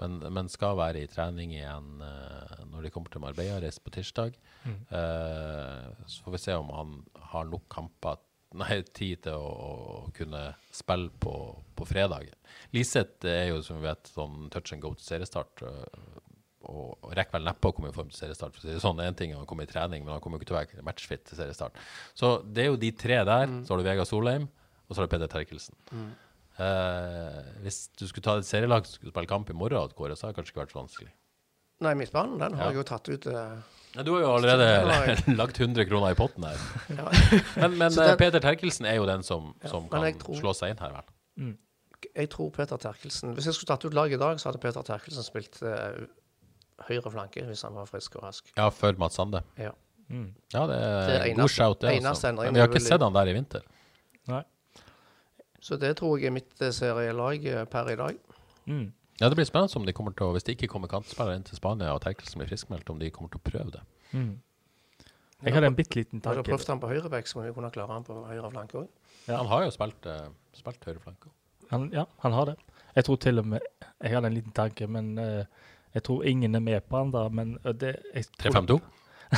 Men, men skal være i trening igjen eh, når de kommer til Marbella, reise på tirsdag. Eh, så får vi se om han har nok kamper Nei, tid til å, å kunne spille på, på fredag. Liseth er jo, som vi vet, sånn touch and go til seriestart. øh, Og, og rekker vel neppe å komme i form til seriestart. For å si det sånn, en ting er å komme i trening, men han kommer jo ikke til å være matchfit til seriestart. Så det er jo de tre der. Så har du Vegard Solheim, og så har du Peder Terkelsen. Eh, hvis du skulle ta et serielag som skulle spille kamp i morgen, Kåre, så hadde det kanskje ikke vært så vanskelig. Nei, midtbanen den har Ja. jeg jo tatt ut. eh, Ja, du har jo allerede *laughs* lagt 100 kroner i potten her. *laughs* Men, men eh, den- Peter Terkelsen er jo den som, som kan tror- slå seg inn her, vel. Jeg tror Peter Terkelsen Hvis jeg skulle tatt ut laget i dag, så hadde Peter Terkelsen spilt eh, høyre flanke hvis han var frisk og rask. Ja, før Mats Sande. Ja. Ja, det er, Det er god shout, det. eneste Altså. Men vi har ikke sett han der i vinter. Nei. Så det tror jeg er mitt eh, serielag eh, per i dag. Mm. Ja, Det blir spennende om de kommer til å, hvis det ikke kommer kantspillere inn til Spania og Terkelsen blir friskmeldt, om de kommer til å prøve det. Mm. Jeg hadde en bitte liten Har du tanke. prøvd han på høyreback, så må vi kunne klare han på høyre flanke òg. Ja. Han har jo spilt, uh, spilt høyreflanke. Han, ja, han har det. Jeg tror til og med Jeg hadde en liten tanke, men uh, jeg tror ingen er med på han da. Men uh, det jeg tror- 3-5-2? *laughs*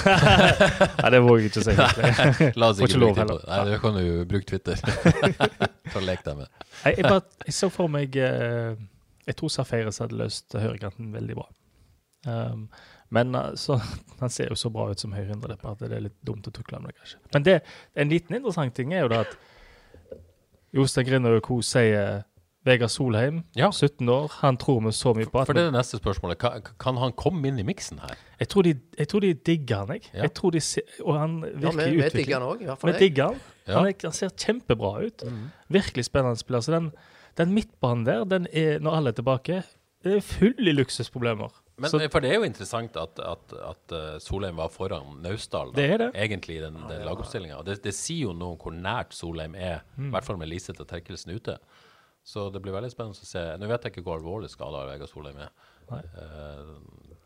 Nei, det våger jeg ikke si. egentlig. *laughs* La oss ikke bruke tid på det. Nei, du kan jo bruke Twitter. *laughs* Så lek deg med. Jeg, jeg, bare, jeg så for meg eh, Jeg tror Safaris hadde løst høyrekanten veldig bra. Um, men altså, *laughs* han ser jo så bra ut som høyreindre at det er litt dumt å tukle med det, kanskje. Men det, en liten interessant ting er jo da at Jostein Grinaud Co. sier Vegard Solheim, Ja. 17 år, han tror vi så mye på. at For det er det neste spørsmålet. Kan, kan han komme inn i miksen her? jeg, tror de, jeg tror de digger han, jeg. Ja. jeg tror de ser, og han Ja, virkelig vi, digger han òg, i hvert fall Vi digger han. Ja. Han, er, han ser kjempebra ut. Virkelig spennende spiller. Så den, den midtbanen der, den er, når alle er tilbake, er full i luksusproblemer. Men, så for det er jo interessant at, at, at eh, Solheim var foran Naustdal, da, Det det. egentlig, i den, den lagoppstillinga. Det, det sier jo noe om hvor nært Solheim er, i Mm. hvert fall med Liseth og Terkelsen ute. Så det blir veldig spennende å se. Nå vet jeg ikke hvor alvorlig skada Vegard Solheim er. Nei. Eh,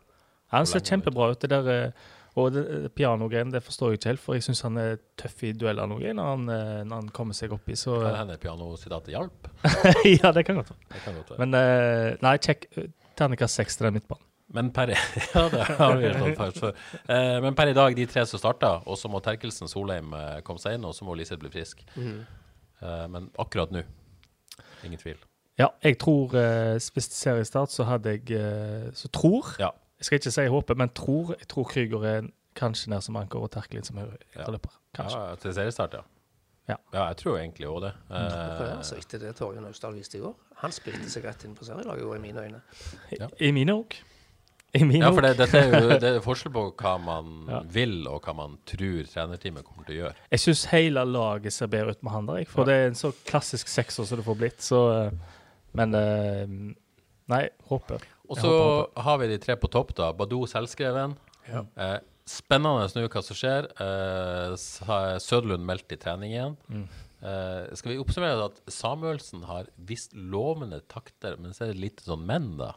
han ser kjempebra ut. Det der, eh, Og det pianogreiene det forstår jeg ikke helt, for jeg syns han er tøff i dueller noe når han, eh, når han kommer seg oppi. i, så Kan hende pianositatet hjalp? *laughs* Ja, det kan godt være. Kan godt være. Men eh, nei, check terningkast seks til den midtbanen. Men per, *laughs* ja, det har vi slått fast før. Eh, men per i dag, de tre som starta, og så må Terkelsen Solheim eh, komme seg inn, og så må Liseth bli frisk. Eh, men akkurat nå, ingen tvil. Ja, jeg tror eh, Hvis seriestart, så hadde jeg eh, Så tror Ja. Jeg skal ikke si håper, men tror Jeg tror Krüger er kanskje nær som anker og Terkelin som Ja. høyreløper. Kanskje. Ja, til seriestart, ja. Ja. ja. jeg tror egentlig òg det. Ja, Eh, altså, etter det Torgeir Austdal viste i går. Han spilte seg rett inn på serielaget i i mine øyne. Ja. I mine òg. I mine ja, for det, dette er jo *laughs* det er forskjell på hva man Ja. vil, og hva man tror trenerteamet kommer til å gjøre. Jeg syns hele laget ser bedre ut med han der, for det er en så klassisk sekser som det får blitt. Så eh, Men eh, Nei, håper. Og så har vi de tre på topp, da. Badou selvskreven. Eh, spennende nå hva som skjer. Eh, Søderlund meldt i trening igjen. Mm. Eh, skal vi oppsummere at Samuelsen har visst lovende takter, men så er det litt sånn menn, da.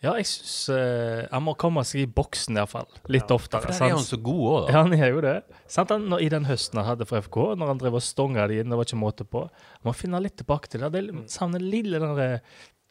Ja, jeg syns eh, jeg må komme seg i boksen iallfall. Litt oftere. For der er han så god òg, da. Ja, han er jo det. Sant? Han, når, I den høsten han hadde for FK, når han drev og stonga de inn, det var ikke måte på. Man må finne litt tilbake til det. Det er- savner lille den derre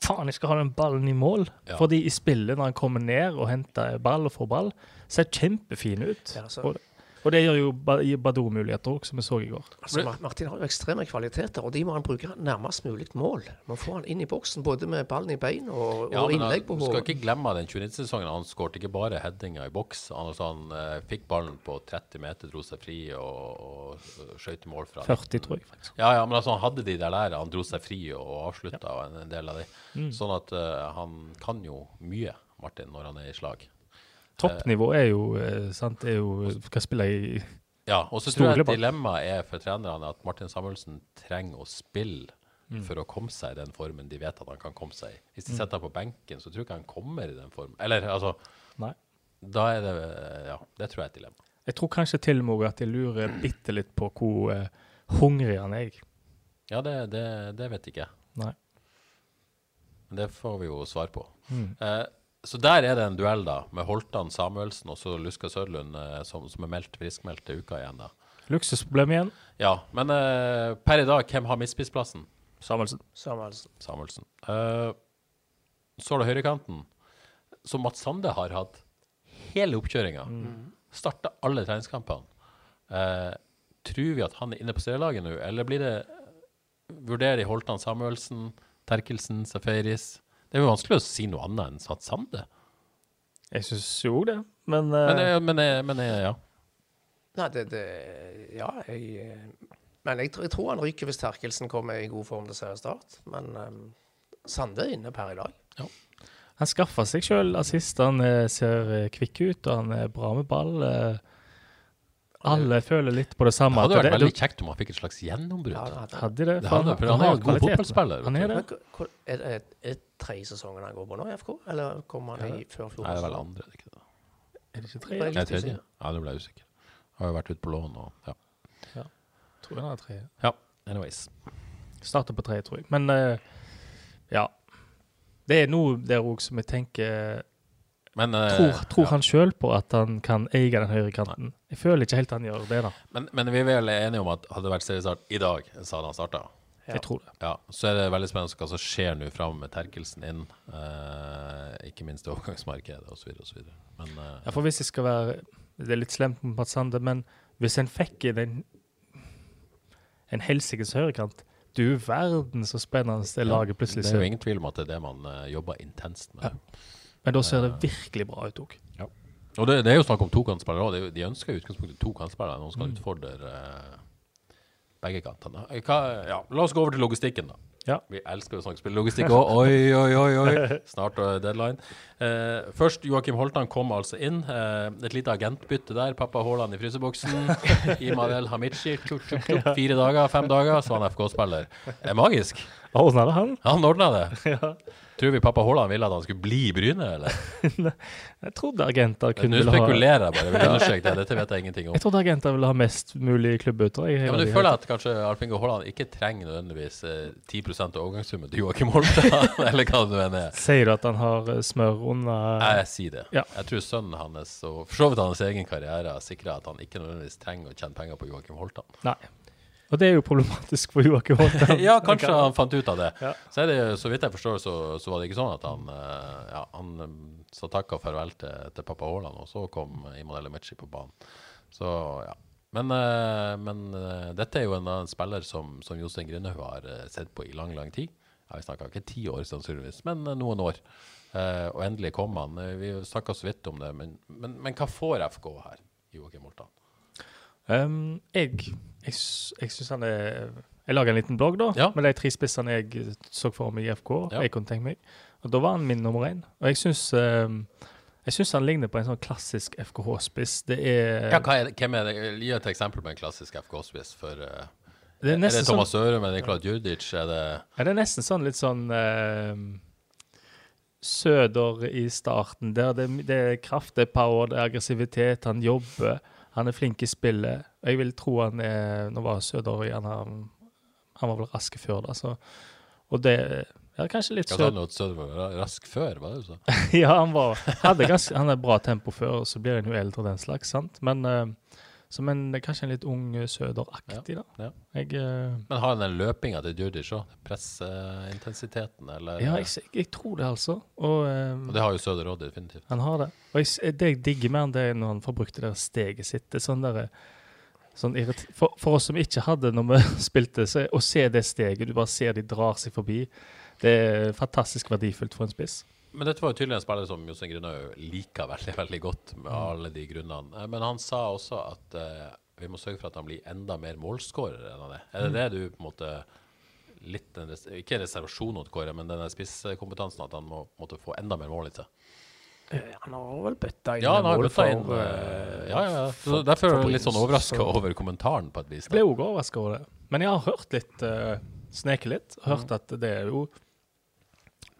Faen, jeg skal ha den ballen i mål. Ja. Fordi i spillet, når han kommer ned og henter ball og får ball, ser kjempefin ut. Ja, altså. og, og det gjør jo Ba- gir Badou muligheter òg, som vi så i går. Altså, Martin har jo ekstreme kvaliteter, og de må han bruke nærmest mulig mål. Man får han inn i boksen, både med ballen i bein og, Ja, og innlegg på du skal ikke glemme den 29-sesongen. Han skåret ikke bare headinger i boks. Han, altså, han uh, fikk ballen på 30 meter, dro seg fri og, og skøyt i mål fra 40, tror jeg faktisk. Ja, ja, men altså, han hadde de der der. Han dro seg fri og avslutta en, en del av de. Mm. Sånn at uh, han kan jo mye, Martin, når han er i slag. Toppnivå er jo eh, sant, er jo Skal spille i Ja, og så tror jeg dilemmaet er for trenerne at Martin Samuelsen trenger å spille Mm. for å komme seg i den formen de vet at han kan komme seg i. Hvis de setter ham på benken, så tror jeg ikke han kommer i den formen. Eller altså Nei. Da er det Ja, det tror jeg er et dilemma. Jeg tror kanskje til og med at jeg lurer bitte litt på hvor uh, hungrig han er. Ja, det, det, det vet ikke jeg. Nei. Men det får vi jo svar på. Mm. Eh, så der er det en duell, da, med Holtan Samuelsen og så Luska Sørlund, eh, som, som er meldt friskmeldt til uka igjen. da. Luksusproblem igjen. Ja, men uh, per i dag, hvem har misspissplassen? Samuelsen. Samuelsen. Samuelsen. Uh, så er det høyrekanten, som Mats Sande har hatt hele oppkjøringa. Starta alle treningskampene. Uh, tror vi at han er inne på serielaget nå, eller blir det Vurderer i Holtan Samuelsen, Terkelsen, Safaris Det er jo vanskelig å si noe annet enn Mats Sande. Jeg syns jo det, men, uh, Men, jeg- men, eh, men eh, ja. Nei, det, det Ja, jeg eh, Men jeg, tr- jeg tror han ryker hvis Terkelsen kommer i god form til seriestart. Men um, Sande er inne per i dag. Han skaffer seg sjøl assist. Han eh, ser eh, kvikk ut, og han er bra med ball. eh. Alle føler litt på det samme. Det hadde vært det- veldig kjekt om han fikk et slags gjennombrudd. Ja, det hadde- Hadde de det? Det hadde- for han er en god fotballspiller, Han er det. Er det er det tredje sesongen han går på nå i FK, eller kommer han i før Nei, det er vel andre. er det ikke det? Er det ikke? Nei, tredje. Ja, nå ble jeg usikker. Har jo vært ute på lån og ja. Tror jeg han er tre. ja. Anyways. Starter på tre, tror jeg. Men uh, ja. Det er noe der òg som jeg tenker Men, eh, Tror, tror ja. han sjøl på at han kan eie den høyre kanten? Jeg føler ikke helt han gjør det, da. men, men vi er vel enige om at hadde det vært seriestart i dag, så hadde han starta. Ja. Jeg tror det. Ja, så er det veldig spennende hva som skjer nå fram med Terkelsen inn. Eh, ikke minst i overgangsmarkedet osv. osv. Men eh, Ja, for hvis jeg skal være Det er litt slemt med Mats Sande, men hvis en fikk inn en, en helsikes høyrekant Du verden så spennende det laget plutselig det er jo ingen tvil om at det er det man uh, jobber intenst med. Men da ser det virkelig bra ut òg. Og det, det er jo snakk om to kantspillere òg. De ønsker i utgangspunktet to kantspillere. Mm. skal utfordre uh, begge kantene. Eh, ja, la oss gå over til logistikken, da. Ja. Vi elsker å snakke spillelogistikk òg. Oi, oi, oi, oi. *laughs* Snart uh, deadline. Uh, først, Joakim Holtan kom altså inn. Uh, et lite agentbytte der. Pappa Haaland i fryseboksen. *laughs* Imadel tjuk. Fire dager, fem dager, så var han FK-spiller. Det er magisk. Ordna det, han? Han ordna det. *laughs* Tror vi pappa Haaland ville at han skulle bli i Bryne, eller? *laughs* Jeg trodde agenter Nå kunne ville ha spekulerer jeg bare. Vil understreke det. Dette vet jeg ingenting om. Jeg trodde agenter ville ha mest mulig klubbbytter. jeg, Ja, men du føler at kanskje Alf Inge Haaland ikke trenger nødvendigvis eh, 10% av overgangssummen til Joakim Holmstad, *laughs* eller hva det nå enn er. Sier du at han har eh, smør under Jeg sier det. Ja. Jeg tror sønnen hans og for så vidt hans egen karriere sikrer at han ikke nødvendigvis trenger å tjene penger på Joakim Holtan. Nei. Og det er jo problematisk for Joakim Holtan. *laughs* ja, kanskje han fant ut av det. Ja. Så det, så vidt jeg forstår, så, så var det ikke sånn at han eh, Ja, han eh, sa takk og farvel til, til pappa Haaland, og så kom Imanel Emici på banen. Så ja. Men, eh, men dette er jo en en spiller som, som Jostein Grindhaug har sett på i lang, lang tid. Ja, vi snakka ikke ti år, sannsynligvis, men noen år. Og endelig kom han. Vi snakka så vidt om det, men, men, men hva får FK her, Joakim Holtan? Um, jeg jeg, jeg syns han er Jeg lager en liten blogg, da, Ja. med de tre spissene jeg så for meg i FK. Ja. Jeg kunne tenke meg. Og da var han min nummer én. Og jeg syns um, jeg syns han ligner på en sånn klassisk FKH-spiss. Det er, Ja, er hvem er det? Gi et eksempel på en klassisk FKH-spiss. for... Uh, det er er det Thomas sånn, Sørum? Er det Klad Djurdic? Er det ja, det er nesten sånn litt sånn uh, Søder i starten, der det, det er kraft, det er power, det er aggressivitet. Han jobber, han er flink i spillet. Og jeg vil tro han er Nå var Søder gjerne Han var vel rask før, da, så Og det ja, kanskje litt søt. Var rask før? Hva er det du sa? *laughs* ja, han var ganske, Han hadde bra tempo før, og så blir han jo eldre og den slags, sant? Men eh, som en, kanskje en litt ung eh, Søder-aktig, da. ja. Jeg, uh, Men har han den løpinga til Djurdic òg? Presseintensiteten, eller? ja, jeg, jeg, tror det, altså. Og, um, Og det har jo Søder òg, definitivt. Han har det. Og jeg, det jeg digger mer enn det er når han får brukt det der steget sitt. Det er sånn der, sånn irrit- for, for oss som ikke hadde når vi *laughs* spilte, så, å se det steget, du bare ser de drar seg forbi, det er fantastisk verdifullt for en spiss. Men dette var jo tydelig en spiller som Jostein Grünerhaug liker veldig veldig godt, med alle de grunnene. Eh, Men han sa også at uh, vi må sørge for at han blir enda mer målskårer enn han er. Er det det du på en måte litt en res Ikke en reservasjon mot Kåre, men denne spisskompetansen, at han må måtte få enda mer mål i seg? Eh, Han har vel bøtta inn Ja, han har mål for, inn eh, Ja, ja. Så derfor er jeg litt sånn overraska over kommentaren, på et vis. Jeg ble òg overraska over det. Men jeg har hørt litt, uh, sneket litt, og hørt at det er jo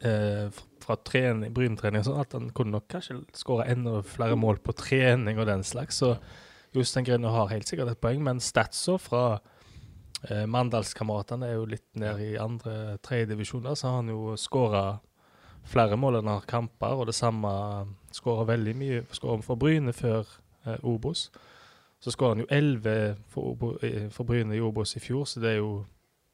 f- fra trening, Bryn-trening og sånn, at han kunne nok kanskje skåra enda flere mål på trening og den slags. Så Jostein Grine har helt sikkert et poeng, men statsa fra eh, Mandalskameratene er jo litt ned i andre, tredjedivisjoner, så har han jo skåra flere mål enn han har kamper, og det samme skåra veldig mye skåra for Bryne før eh, Obos. Så skåra han jo 11 for, eh, for Bryne i Obos i fjor, så det er jo,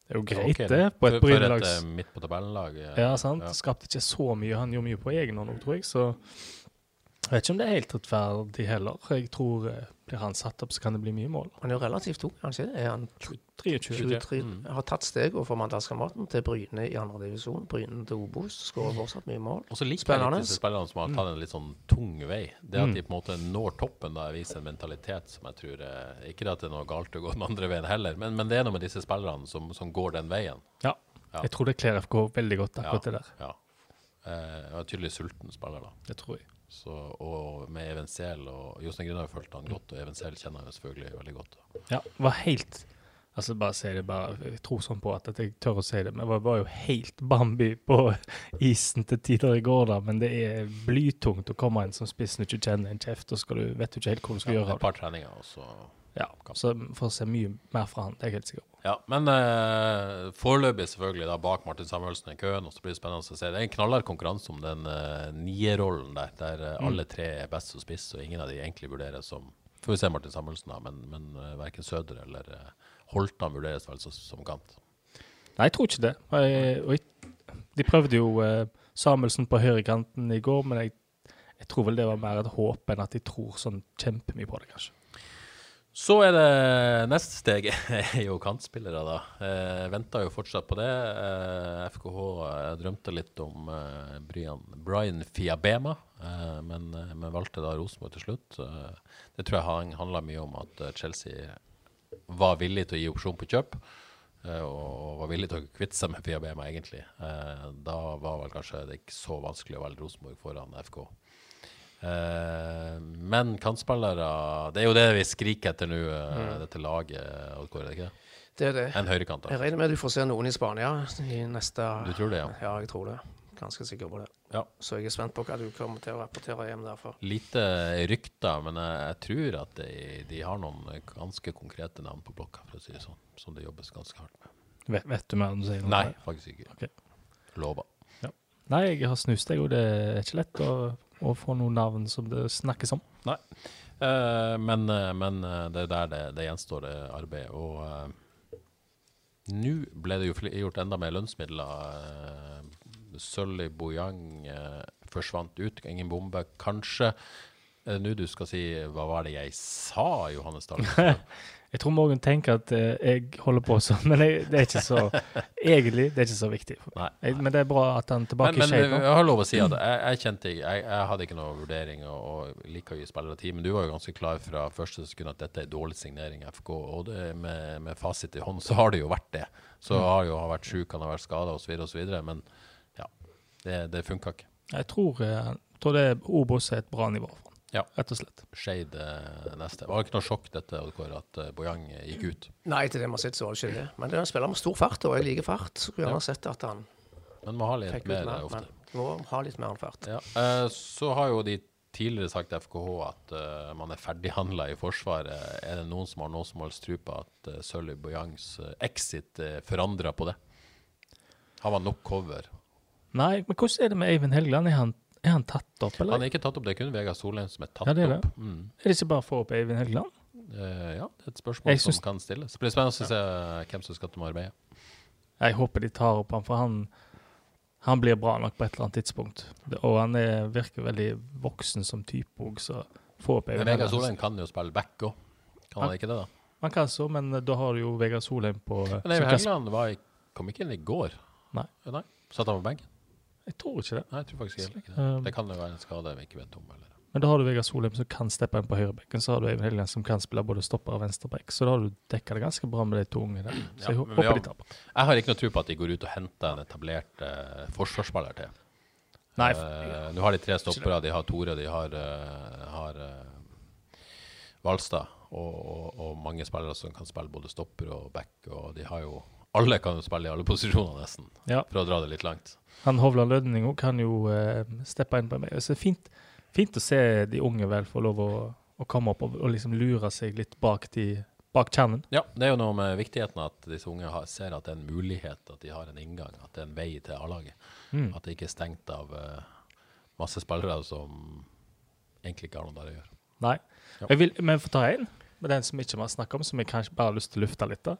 det er jo greit, det. På et for, for et eh, midt på tabellen-lag. eh, ja, sant. Skapte ikke så mye. Han gjorde mye på egen hånd, tror jeg. Så jeg vet ikke om det er helt rettferdig heller. Jeg tror eh, blir han satt opp, så kan det bli mye mål. Han er jo relativt ung, kanskje? Er han 23. 23? Mm. Har tatt steg for Mandalskameraten til Bryne i andre divisjon. Bryne til Obos. Skårer fortsatt mye mål. Og så liker jeg Spennende. litt disse spillerne som har tatt en litt sånn tung vei. Det at Mm. de på en måte når toppen, da viser en mentalitet som jeg tror er, Ikke at det er noe galt å gå den andre veien heller, men, men det er noe med disse spillerne som, som går den veien. Ja. Ja. Jeg tror det kler FK veldig godt, akkurat det der. Ja. Eh, og er tydelig sulten spiller, da. Det tror jeg. Så, og med Even Sehl og Jostein Grüner fulgte han godt, og Even Sehl kjenner han selvfølgelig veldig godt. Ja, var helt Altså, bare si det, bare Jeg tror sånn på at, jeg tør å si det, men jeg var, var jo helt Bambi på *laughs* isen til tider i går, da. Men det er blytungt å komme inn som spiss når du ikke kjenner en kjeft, og du, vet du ikke helt hvor du skal Ja, gjøre et det. par treninger, og så Ja, så får se mye mer fra han, det er jeg helt sikker på. Ja, men eh, foreløpig selvfølgelig da bak Martin Samuelsen i køen, og så blir det spennende å se. Det er en knallhard konkurranse om den eh, nierrollen der, der eh, Mm. alle tre er best som spiss, og ingen av de egentlig vurderes som Får vi se Martin Samuelsen, da, men, men uh, verken Søder eller uh, Holtan vurderes vel som, som kant. Nei, jeg tror ikke det. Jeg, jeg, de prøvde jo eh, Samuelsen på høyrekanten i går, men jeg, jeg tror vel det var mer et håp enn at de tror sånn kjempemye på det, kanskje. Så er det neste steg *laughs* er jo kantspillere, da. Eh, Venta jo fortsatt på det. Eh, FKH eh, drømte litt om eh, Brian, Brian Fiabema, eh, men, eh, men valgte da Rosenborg til slutt. Eh, det tror jeg han handla mye om at eh, Chelsea var villig til å gi opsjon på kjøp. eh, og var villig til å kvitte seg med Fiabema, egentlig. Eh, da var vel kanskje det ikke så vanskelig å velge Rosenborg foran FK. Eh, men kantspillere Det er jo det vi skriker etter nå, mm. dette laget. Hvor er det ikke det? Det er det. En høyrekant, da. Jeg regner med du får se noen i Spania i neste Du tror det, ja? Ja, jeg tror det. Ganske sikker på det. Ja. Så jeg er spent på hva du kommer til å rapportere hjem derfra. Lite rykter, men jeg, jeg tror at de, de har noen ganske konkrete navn på blokka, for å si det sånn. Som det jobbes ganske hardt med. Vet, vet du mer om du sier noe? Nei, faktisk ikke. Ok. Lover. Nei, jeg har snust, jeg, og det er ikke lett å, å få noen navn som det snakkes om. Eh, men, uh, men eh, det er der det, det gjenstår det arbeidet. Og uh, nå ble det jo gjort enda mer lønnsmidler. Uh, Sølvi Bojang forsvant ut. Ingen bombe. Kanskje er det nå du skal si 'hva var det jeg sa', Johannes Dahl? *laughs* Jeg tror Morgan tenker at eh, jeg holder på sånn, *laughs* men jeg, det er ikke så Egentlig, det er ikke så viktig. Nei. Jeg, men det er bra at han er tilbake Men, men i shape nå. jeg har lov å si at jeg, jeg kjente jeg, jeg hadde ikke noe vurdering og, og liker å gi spillere tid, men du var jo ganske klar fra første sekund at dette er dårlig signering FK. Og det, med, med fasit i hånd så har det jo vært det. Så Mm. har jo han vært sjuk, han har vært skada osv., osv., men ja, det, det funka ikke. Jeg tror, eh, jeg tror det Obos er et bra nivå for Ja. rett og slett. Skeid eh, neste. Var det ikke noe sjokk dette at eh, Bojang eh, gikk ut? Nei, til det man har sett, så var det ikke det. Men det er en spiller med stor fart, og jeg liker fart. Skulle gjerne Ja. sett at han Men må ha litt fikk ut mer mer. ofte. Men må ha litt mer enn fart. Ja. Eh, så har jo de tidligere sagt til FKH at man er ferdighandla i Forsvaret. Er det noen som har noe som helst tro på at uh, Sølvi Bojangs exit uh, forandra på det? Har man nok cover? Nei, men hvordan er det med Eivind Helgeland? Er han, er han tatt opp, eller? Han er ikke tatt opp, det er kun Vegard Solheim som er tatt Ja, det er det. opp. Mm. Er det ikke bare å få opp Eivind Helgeland? Uh, ja, det er et spørsmål Jeg som kan stilles. Det blir spennende å se hvem som skal til Marbella. Jeg håper de tar opp han, for han, han blir bra nok på et eller annet tidspunkt. Og han er, virker veldig voksen som type òg, så få opp Men Helgeland. Vegard Solheim kan jo spille back òg. Kan han Han- ikke det, da? Han kan så, men eh, da har du jo Vegard Solheim på Men Eivind Helgeland kom ikke inn i går. Nei. Nei. Satt han på benken? Jeg tror ikke det. Nei, jeg tror faktisk heller ikke det. Um, Det kan jo være en skade vi ikke vet om. Eller. Men da har du Vegard Solheim som kan steppe inn på høyrebekken, så har du Eivind Helgen som kan spille både stopper og venstrebekk. Så da har du dekka det ganske bra med de to unge der. Så jeg ja, håper har- de taper. Jeg har ikke noe tro på at de går ut og henter en etablert uh, forsvarsspiller til. Nei, Uh, Nå har de tre stoppere. De har Tore, de har, uh, har eh, Valstad. Og, og, og mange spillere som kan spille både stopper og back. Og de har jo Alle kan jo spille i alle posisjoner, nesten. Ja. For å dra det litt langt. Han Hovland Lødning kan jo uh, steppe inn på meg. Så det fint, fint å se de unge vel få lov å, å komme opp og, og liksom lure seg litt bak, de, bak kjernen. Ja, det er jo noe med viktigheten at disse unge har, ser at det er en mulighet, at de har en inngang, at det er en vei til A-laget. Mm. At det ikke er stengt av uh, masse spillere som egentlig ikke har noe der å gjøre. Nei. Ja. Jeg vil, men få ta en med den som ikke vi har snakket om, som jeg kanskje bare har lyst til å lufte litt. da.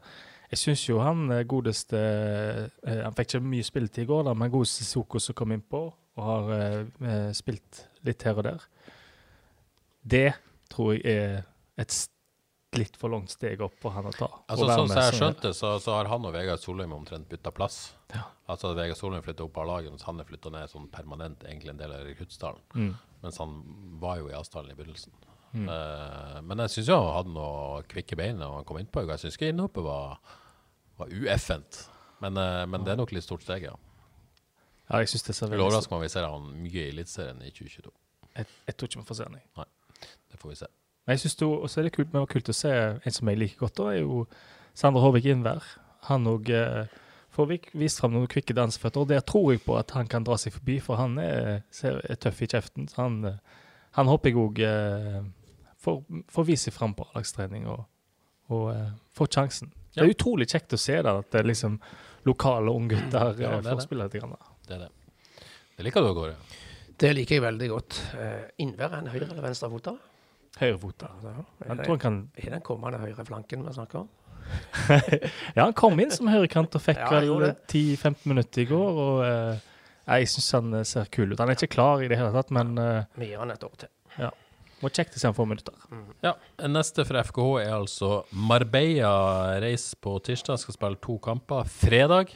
Jeg syns jo han eh, godeste eh, Han fikk ikke mye spilletid i går, da, men godeste Soko som kom innpå og har eh, eh, spilt litt her og der. Det tror jeg er et litt for langt steg opp for han å ta. Altså, sånn som jeg skjønte, så, så har han og Vegard Solheim omtrent bytta plass. Ja. Altså at Vegard Solheim flytta opp av laget, mens han er flytta ned sånn permanent, egentlig en del av Rekruttdalen. Mm. Mens han var jo i avstanden i begynnelsen. Mm. Eh, men jeg syns han hadde noe kvikke bein når han kom innpå. Jeg syns ikke innhoppet var, var ueffent. Men, uh, men det er nok litt stort steg, ja. Ja, jeg synes det ser Det veldig overraske meg om vi ser han mye i Eliteserien i 2022. jeg, jeg tror ikke vi får se han, jeg. Det får vi se. Men jeg synes det også er det kult, men det var kult å se en som jeg liker godt, da, er jo Sander Håvik Innvær. Han òg eh, får vist fram noen kvikke danseføtter, og der tror jeg på at han kan dra seg forbi, for han er, ser, er tøff i kjeften. Så han, eh, han håper jeg òg eh, får, får vise seg fram på A-lagstrening og, og eh, får sjansen. Det er utrolig kjekt å se da, at det er liksom lokale unggutter Ja, ja, det får spille litt. Grann, da. Det er det. Det liker du å gå i. Det liker jeg veldig godt. Uh, Innvær en høyre- eller venstrefota? Høyrefota. Ja, Jeg tror han kan er den kommende høyreflanken vi snakker om? *laughs* Ja, han kom inn som høyrekant og fikk *laughs* Ja, vel 10-15 minutter i går. og uh, Jeg syns han eh, ser kul ut. Han er ikke klar i det hele tatt, men uh, Vi gir han et år til. Må kjekke det om få minutter. Ja, Neste fra FKH er altså Marbella reiser på tirsdag, skal spille to kamper. Fredag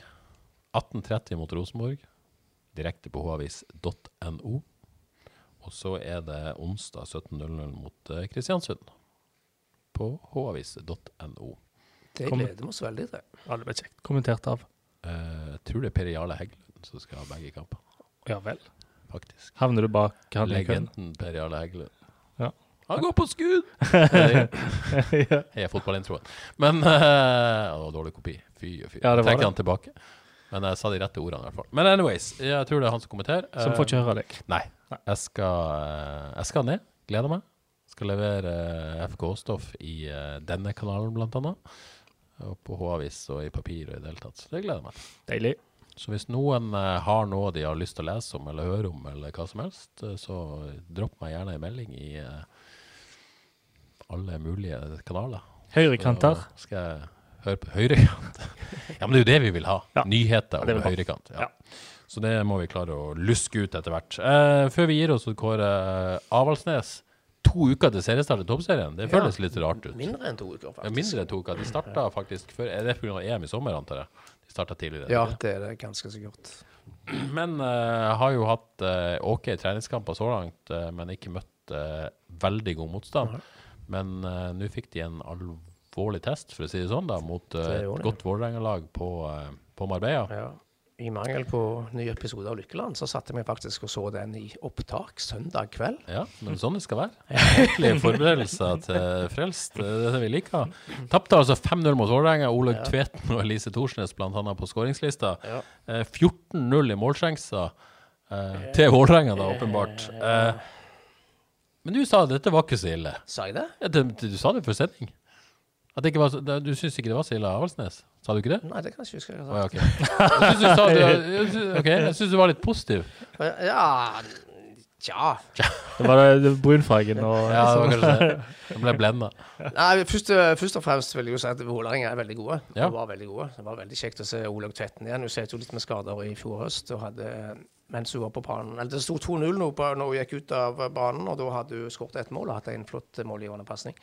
18.30 mot Rosenborg, direkte på havis.no. Og så er det onsdag 17.00 mot eh, Kristiansund på havis.no. Det gleder vi oss veldig til. Ja, det ble kjekt. Kommentert av Eh, jeg tror det er Per Jarle Heggelund som skal ha begge kamper, Ja vel. faktisk. Havner du bak han i køen? Legenden Per Jarle Heggelund. Han går på skudd! *laughs* ja. er fotballintroen. Men uh, Det var dårlig kopi. Fy og fy. Ja, det var Trekker det. han tilbake. Men jeg sa de rette ordene, i hvert fall. Men anyways, jeg tror det er han som kommenterer. Som får ikke høre deg. Nei. Jeg skal, eh, jeg skal ned. Gleder meg. Skal levere eh, FK-stoff i eh, denne kanalen, blant annet. Og på H-avis og i papir og i det hele tatt. Så det gleder jeg meg. Deilig. Så hvis noen eh, har noe de har lyst til å lese om eller høre om, eller hva som helst, eh, så dropp meg gjerne en melding i eh, alle mulige kanaler. Høyrekanter. Skal jeg høre på høyrekant. *laughs* ja, men det er jo det vi vil ha. Ja. Nyheter om høyrekant. Ja. Ja. Så det må vi klare å luske ut etter hvert. Eh, før vi gir oss, Kåre Avaldsnes to uker til seriestart i Toppserien. Det føles litt rart ut. Mindre enn to uker, Ja, faktisk. mindre enn to uker. De starta faktisk før Er det pga. EM i sommer, antar jeg? De starta tidligere? Ja, det er det ganske sikkert. *clears throat* Men uh, har jo hatt uh, OK treningskamper så langt, uh, men ikke møtt veldig god motstand. Men uh, nå fikk de en alvorlig test, for å si det sånn, da, mot uh, et godt Vålerenga-lag på, uh, på Marbella. Ja. I mangel på ny episode av Lykkeland, så satte vi faktisk og så den i opptak søndag kveld. Ja, men sånn det skal være. *laughs* Ordentlige forberedelser til frelst. Det er det vi liker. Tapte altså 5-0 mot Vålerenga. Olaug Tveten og Elise Thorsnes bl.a. på skåringslista. Ja. Eh, 14-0 i målsjanser eh, til Vålerenga, da, åpenbart. Eh, men du sa at dette var ikke så ille. Sa jeg det? Ja, det, du sa det før sending. At det ikke var så, det, du syns ikke det var så ille av Avaldsnes? Sa du ikke det? Nei, det kan jeg ikke huske. jeg Å, har ja, ok. Jeg syns du, sa det- jeg syns- ok, jeg synes du var litt positiv. Ja, tja. Det var det, det brunfargen og Ja, det var kanskje det. Jeg ble blenda. Nei, først, først og fremst vil jeg jo si at Vålerenga er veldig gode. Ja. De var veldig gode. Det var veldig kjekt å se Olaug Tvetten igjen. Hun slet jo litt med skader i fjor høst. og hadde, mens hun var på banen. Eller det sto 2-0 nå når hun gikk ut av banen, og da hadde hun skåret ett mål og hatt en flott målgivende pasning.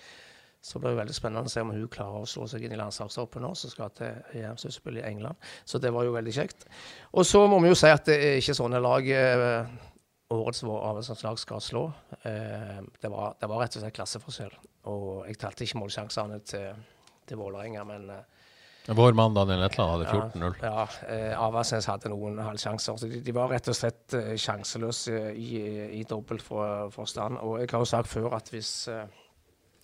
Så blir det veldig spennende å se om hun klarer å slå seg inn i landslagstroppen nå, som skal til EM-sluttspill i England. Så det var jo veldig kjekt. Og så må vi jo si at det er ikke sånne lag eh, årets vår avlslandslag skal slå. Eh, det, var, det var rett og slett klasseforskjell. Og jeg talte ikke målsjansene til, til Vålerenga, men eh, Vår mann Daniel Netland hadde 14-0. ja, eh, Avaldsnes hadde noen halvsjanser. Så de, de var rett og slett eh, sjanseløse i, i dobbelt for, forstand. Og jeg har jo sagt før at hvis eh,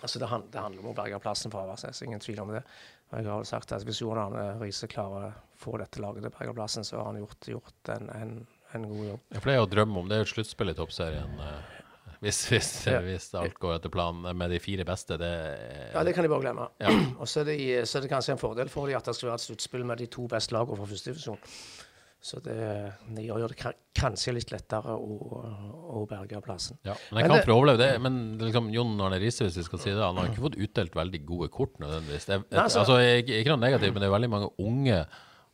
Altså det, hand, det handler om å berge plassen for Avaldsnes, ingen tvil om det. Og jeg har jo sagt at hvis Johan Arne Riise klarer å få dette laget til å berge plassen, så har han gjort, gjort en, en, en god jobb. Ja, for det er jo å drømme om. Det er jo et sluttspill i toppserien. Hvis, hvis, Ja. hvis alt går etter planen med de fire beste. Det Ja, det kan de bare glemme. Ja. *clears throat* Og så er, det, så er det kanskje en fordel for dem at det skal være et sluttspill med de to beste lagene fra førstedivisjon. Så det, det gjør det kanskje litt lettere å, å berge plassen. Ja, men jeg kan det- for å overleve det. Men liksom, Jon Arne Riise, hvis vi skal si det, han har ikke fått utdelt veldig gode kort nødvendigvis. Det er, Nei, så, altså, jeg, ikke noe negativt, men det er veldig mange unge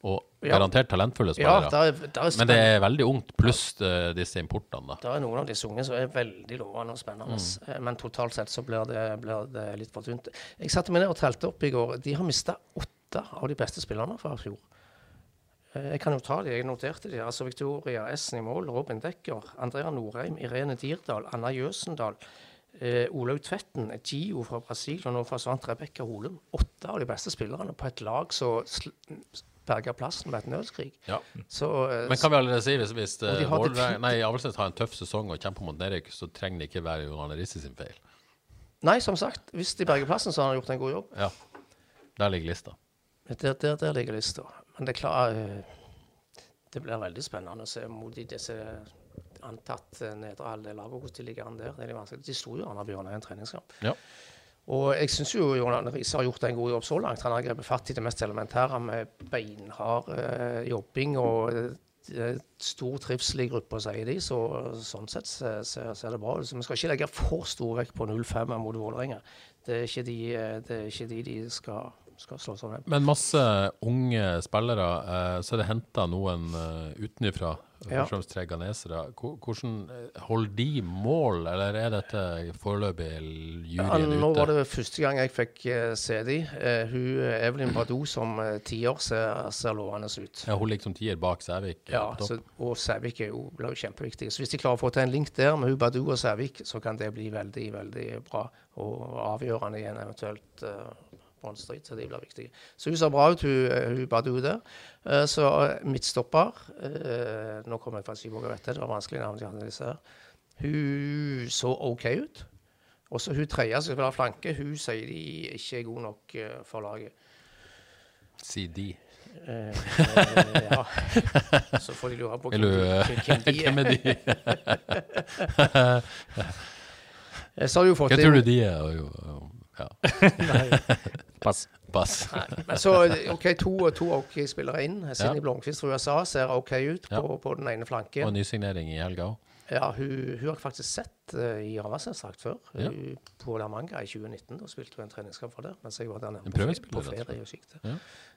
og garantert talentfulle Ja, spillere. der er, der er men det er veldig ungt, pluss uh, disse importene, da. Det er noen av disse unge som er veldig lovende og spennende. Mm. Eh, Men totalt sett så blir det, blir det litt for tynt. Jeg satte meg ned og telte opp i går. De har mista åtte av de beste spillerne fra i fjor. Eh, Jeg kan jo ta de, jeg noterte de. Altså Victoria Essen i mål, Robin Dekker, Andrea Norheim, Irene Dirdal, Anna Jøsendal, eh, Olaug Tvetten, Gio fra Brasil, og nå forsvant Rebekka Holum. Åtte av de beste spillerne på et lag som berga plassen med et nødskrig. Ja. Så, eh, Men kan vi allerede si, hvis, hvis har Avaldsnes har en tøff sesong og kjemper mot nedrykk, så trenger det ikke være Johan Riise sin feil. Nei, som sagt, hvis de berger plassen, så har han gjort en god jobb. Ja. Der ligger lista. Der, der, der ligger lista. Men det er klart eh, Det blir veldig spennende å se mot de, disse antatt eh, nedre halvdel lagene, hvordan de ligger an der. Det er de vanskelig. De sto jo an av i en treningskamp. Ja. Og jeg syns jo John Arne Riise har gjort en god jobb så langt. Han har grepet fatt i det mest elementære med beinhard eh, jobbing og eh, stor trivsel i gruppa, sier de. Så sånn sett ser, ser, ser det bra ut. Så vi skal ikke legge for stor vekt på 0-5 mot Vålerenga. Det er ikke de, eh, det er ikke de, de skal. Men masse unge spillere. Eh, så er det henta noen utenfra. Ja. Først og fremst tre ghanesere. Hvordan eh, holder de mål, eller er dette foreløpig Ja, juryen nå var det første gang jeg fikk eh, se de. Eh, hun, Evelyn Badou som tiår ser, ser lovende ut. Ja, hun ligger som tier bak Sævik. Ja, så, og Sævik er jo, blir jo kjempeviktig. Så hvis de klarer å få til en link der med hun Badou og Sævik, så kan det bli veldig veldig bra og avgjørende i en eventuelt uh, båndstrid. Så de blir viktige. Så hun ser bra ut, hun, hun Badou der. Eh, så eh, midtstopper eh, Nå kommer jeg faktisk fra Sivåg, vet jeg, det var vanskelig navn til hadde disse her. Hun så OK ut. Og så hun tredje som spiller flanke, hun sier de ikke er god nok for laget. Si de. Ja. *laughs* Så får de lure på hvem, hvem de Hvem er de? *laughs* Så har de jo fått Hva tror du de er? Ja. *laughs* Pass. Pass. Men så, OK, to, to OK-spillere inn. Sinni Ja. Blomkvist fra USA ser OK ut på, på den ene flanken. Og nysignering i helga òg. Ja, hun, hun har jeg faktisk sett uh, i Ramassens-drakt før. Ja. Hun, på La Manga i 2019. Da spilte hun en treningskamp for det. Mens jeg var der nede på, på ferie og. Ja.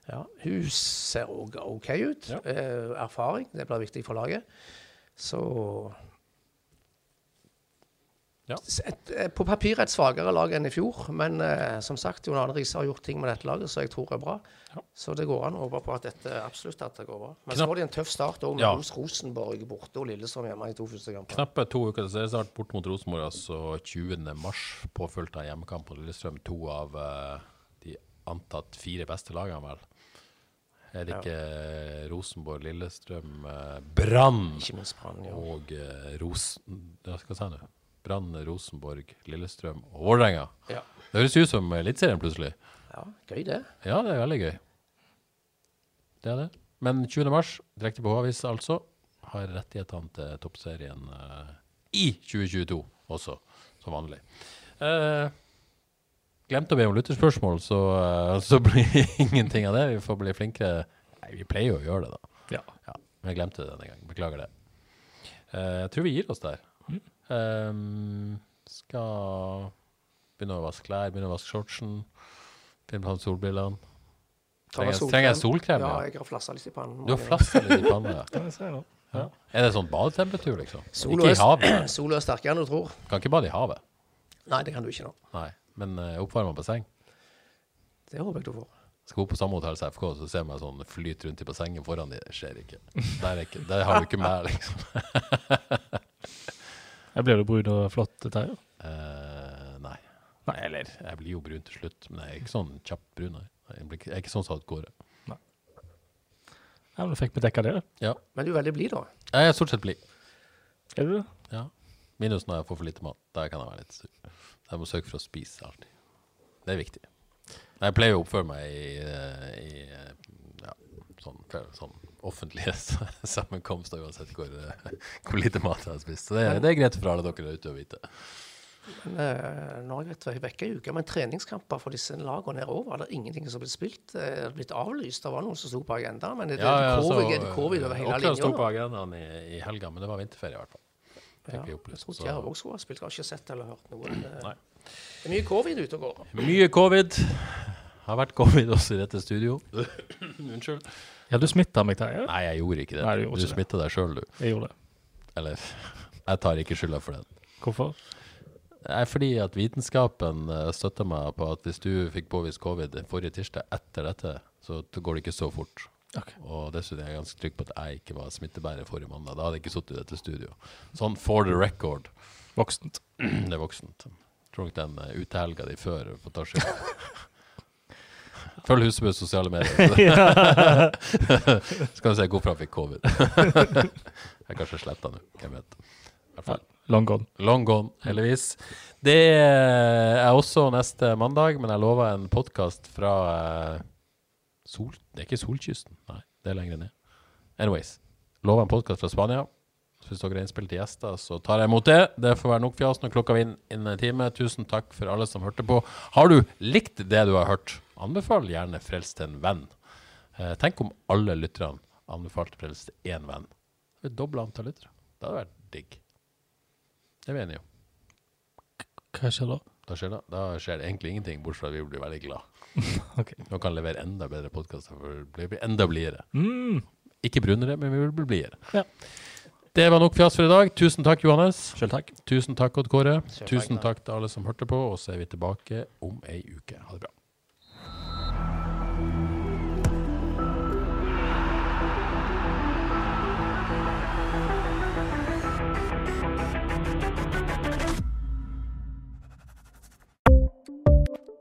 Ja, hun ser òg OK ut. Ja. Uh, erfaring, det blir viktig for laget. Så Ja. Et, eh, På papiret et svakere lag enn i fjor, men eh, som sagt, Jon Arne Riise har gjort ting med dette laget som jeg tror er bra. Så det går an å håpe på at dette absolutt at det går bra. Men så Knapp- får de en tøff start òg, med Ja. Rosenborg borte og Lillestrøm hjemme i to første kamper. Knappe to uker til seriestart bort mot Rosenborg, altså 20. mars, påfulgt av hjemmekamp mot Lillestrøm. To av uh, de antatt fire beste lagene, vel. Er det ikke Rosenborg, Lillestrøm, Brann ja. og uh, Rosen... Hva sa jeg nå? Brann, Rosenborg, Lillestrøm og Vålerenga. Ja. Det høres ut som Eliteserien plutselig. ja, gøy det. Ja, det er veldig gøy. Det er det. Men 20. mars, direkte på H-avis altså, har rettighetene til toppserien uh, i 2022 også, som vanlig. Uh, glemte å be om lytterspørsmål, så, uh, så blir *laughs* ingenting av det. Vi får bli flinkere. Nei, vi pleier jo å gjøre det, da. Ja. Ja, men jeg glemte det denne gangen. Beklager det. Jeg tror vi gir oss der. Eh, skal begynne å vaske klær, begynne å vaske shortsen. Finne på solbrillene. Ta Trenger, trenger jeg solkrem? Ja, jeg har flassa litt i pannen. Du har flassa litt i pannen, ja. *laughs* Er det sånn badetemperatur, liksom? Sola Ikke i havet? *clears throat* sola er sterkere enn du tror. Kan ikke bade i havet. Nei, det kan du ikke nå. Nei. Men uh, oppvarma basseng? Det håper jeg du får. Skal opp på samme hotell som FK, så ser man sånn flyt rundt i bassenget foran de. Det skjer ikke. Der, er ikke. Der har du ikke meg, liksom. *laughs* Jeg blir du brun og flott, Terje? Uh, nei. nei. Eller, jeg blir jo brun til slutt, men jeg er ikke sånn kjapt brun. nei. Jeg, blir, ikke- jeg er ikke sånn som Kåre. Ja, men du fikk vi dekka det. Ja. Men du er veldig blid, da. Jeg er stort sett blid. Er du det? Ja. Minus når jeg får for lite mat. Der kan jeg være litt sur. Så jeg må søke for å spise alltid. Det er viktig. Jeg pleier å oppføre meg i, eh, i eh, ja, sånn, sånn offentlige *laughs* sammenkomster uansett hvor, eh, hvor lite mat jeg har spist. Så det, er- det er greit for alle dere der ute å vite. Men, uh, nå har jeg vært vekke i uka, men treningskamper for disse lagene er over. Det er ingenting som har blitt spilt. Det er blitt avlyst. Det var noen som sto på agendaen, men det er Ja, ja, covid, så, er det covid over hele linja. sto på agendaen i, i helga, men det var vinterferie i hvert fall. Fikk Ja, vi jeg tror Jerv også skulle ha spilt. Jeg har ikke sett eller hørt noe. Det, Nei. det er mye covid ute og går. Mye covid. Har vært covid også i dette studio. *coughs* *coughs* Unnskyld. Ja, du smitta meg, Terje. Nei, jeg gjorde ikke det. Nei, du gjorde du smitta deg sjøl, du. Jeg gjorde det. Eller *laughs* jeg tar ikke skylda for det. Hvorfor? Nei, fordi at vitenskapen eh, støtter meg på at hvis du fikk påvist covid forrige tirsdag etter dette, så går det ikke så fort. Okay. Og dessuten er jeg ganske trygg på at jeg ikke var smittebærer forrige mandag. Da hadde jeg ikke sittet i dette studio. Sånn for the record. Voksent. *clears throat* Det er voksent. Tror nok den uh, utehelga di før på ta skyld. Følg Husebø sosiale medier. *laughs* Så *laughs* kan du se hvorfor han fikk covid. *laughs* jeg er kanskje sletta nå. Hvem vet. Long gone. Long gone, heldigvis. Det er også neste mandag, men jeg lover en podkast fra eh, Sol... Det er ikke Solkysten, nei, det er lenger ned. Anyways. Lover en podkast fra Spania. Så hvis dere er innspill til gjester, så tar jeg imot det. Det får være nok fjas når klokka vinner innen en time. Tusen takk for alle som hørte på. Har du likt det du har hørt, anbefal gjerne Frels til en venn. Eh, tenk om alle lytterne anbefalte Frels til én venn. Det er doble antall lyttere. Det hadde vært digg. Det er vi enige om. Hva skjer da? Da skjer, det, da skjer det egentlig ingenting, bortsett fra at vi blir veldig glad. *laughs* okay. Nå kan levere enda bedre podkaster, for vi blir enda blidere. Mm. Ikke brunere, men vi vil bli blidere. Ja. Det var nok fjas for i dag. Tusen takk, Johannes. Selv takk. Tusen takk, Odd Kåre. Selv takk, Tusen da. takk til alle som hørte på, og så er vi tilbake om ei uke. Ha det bra.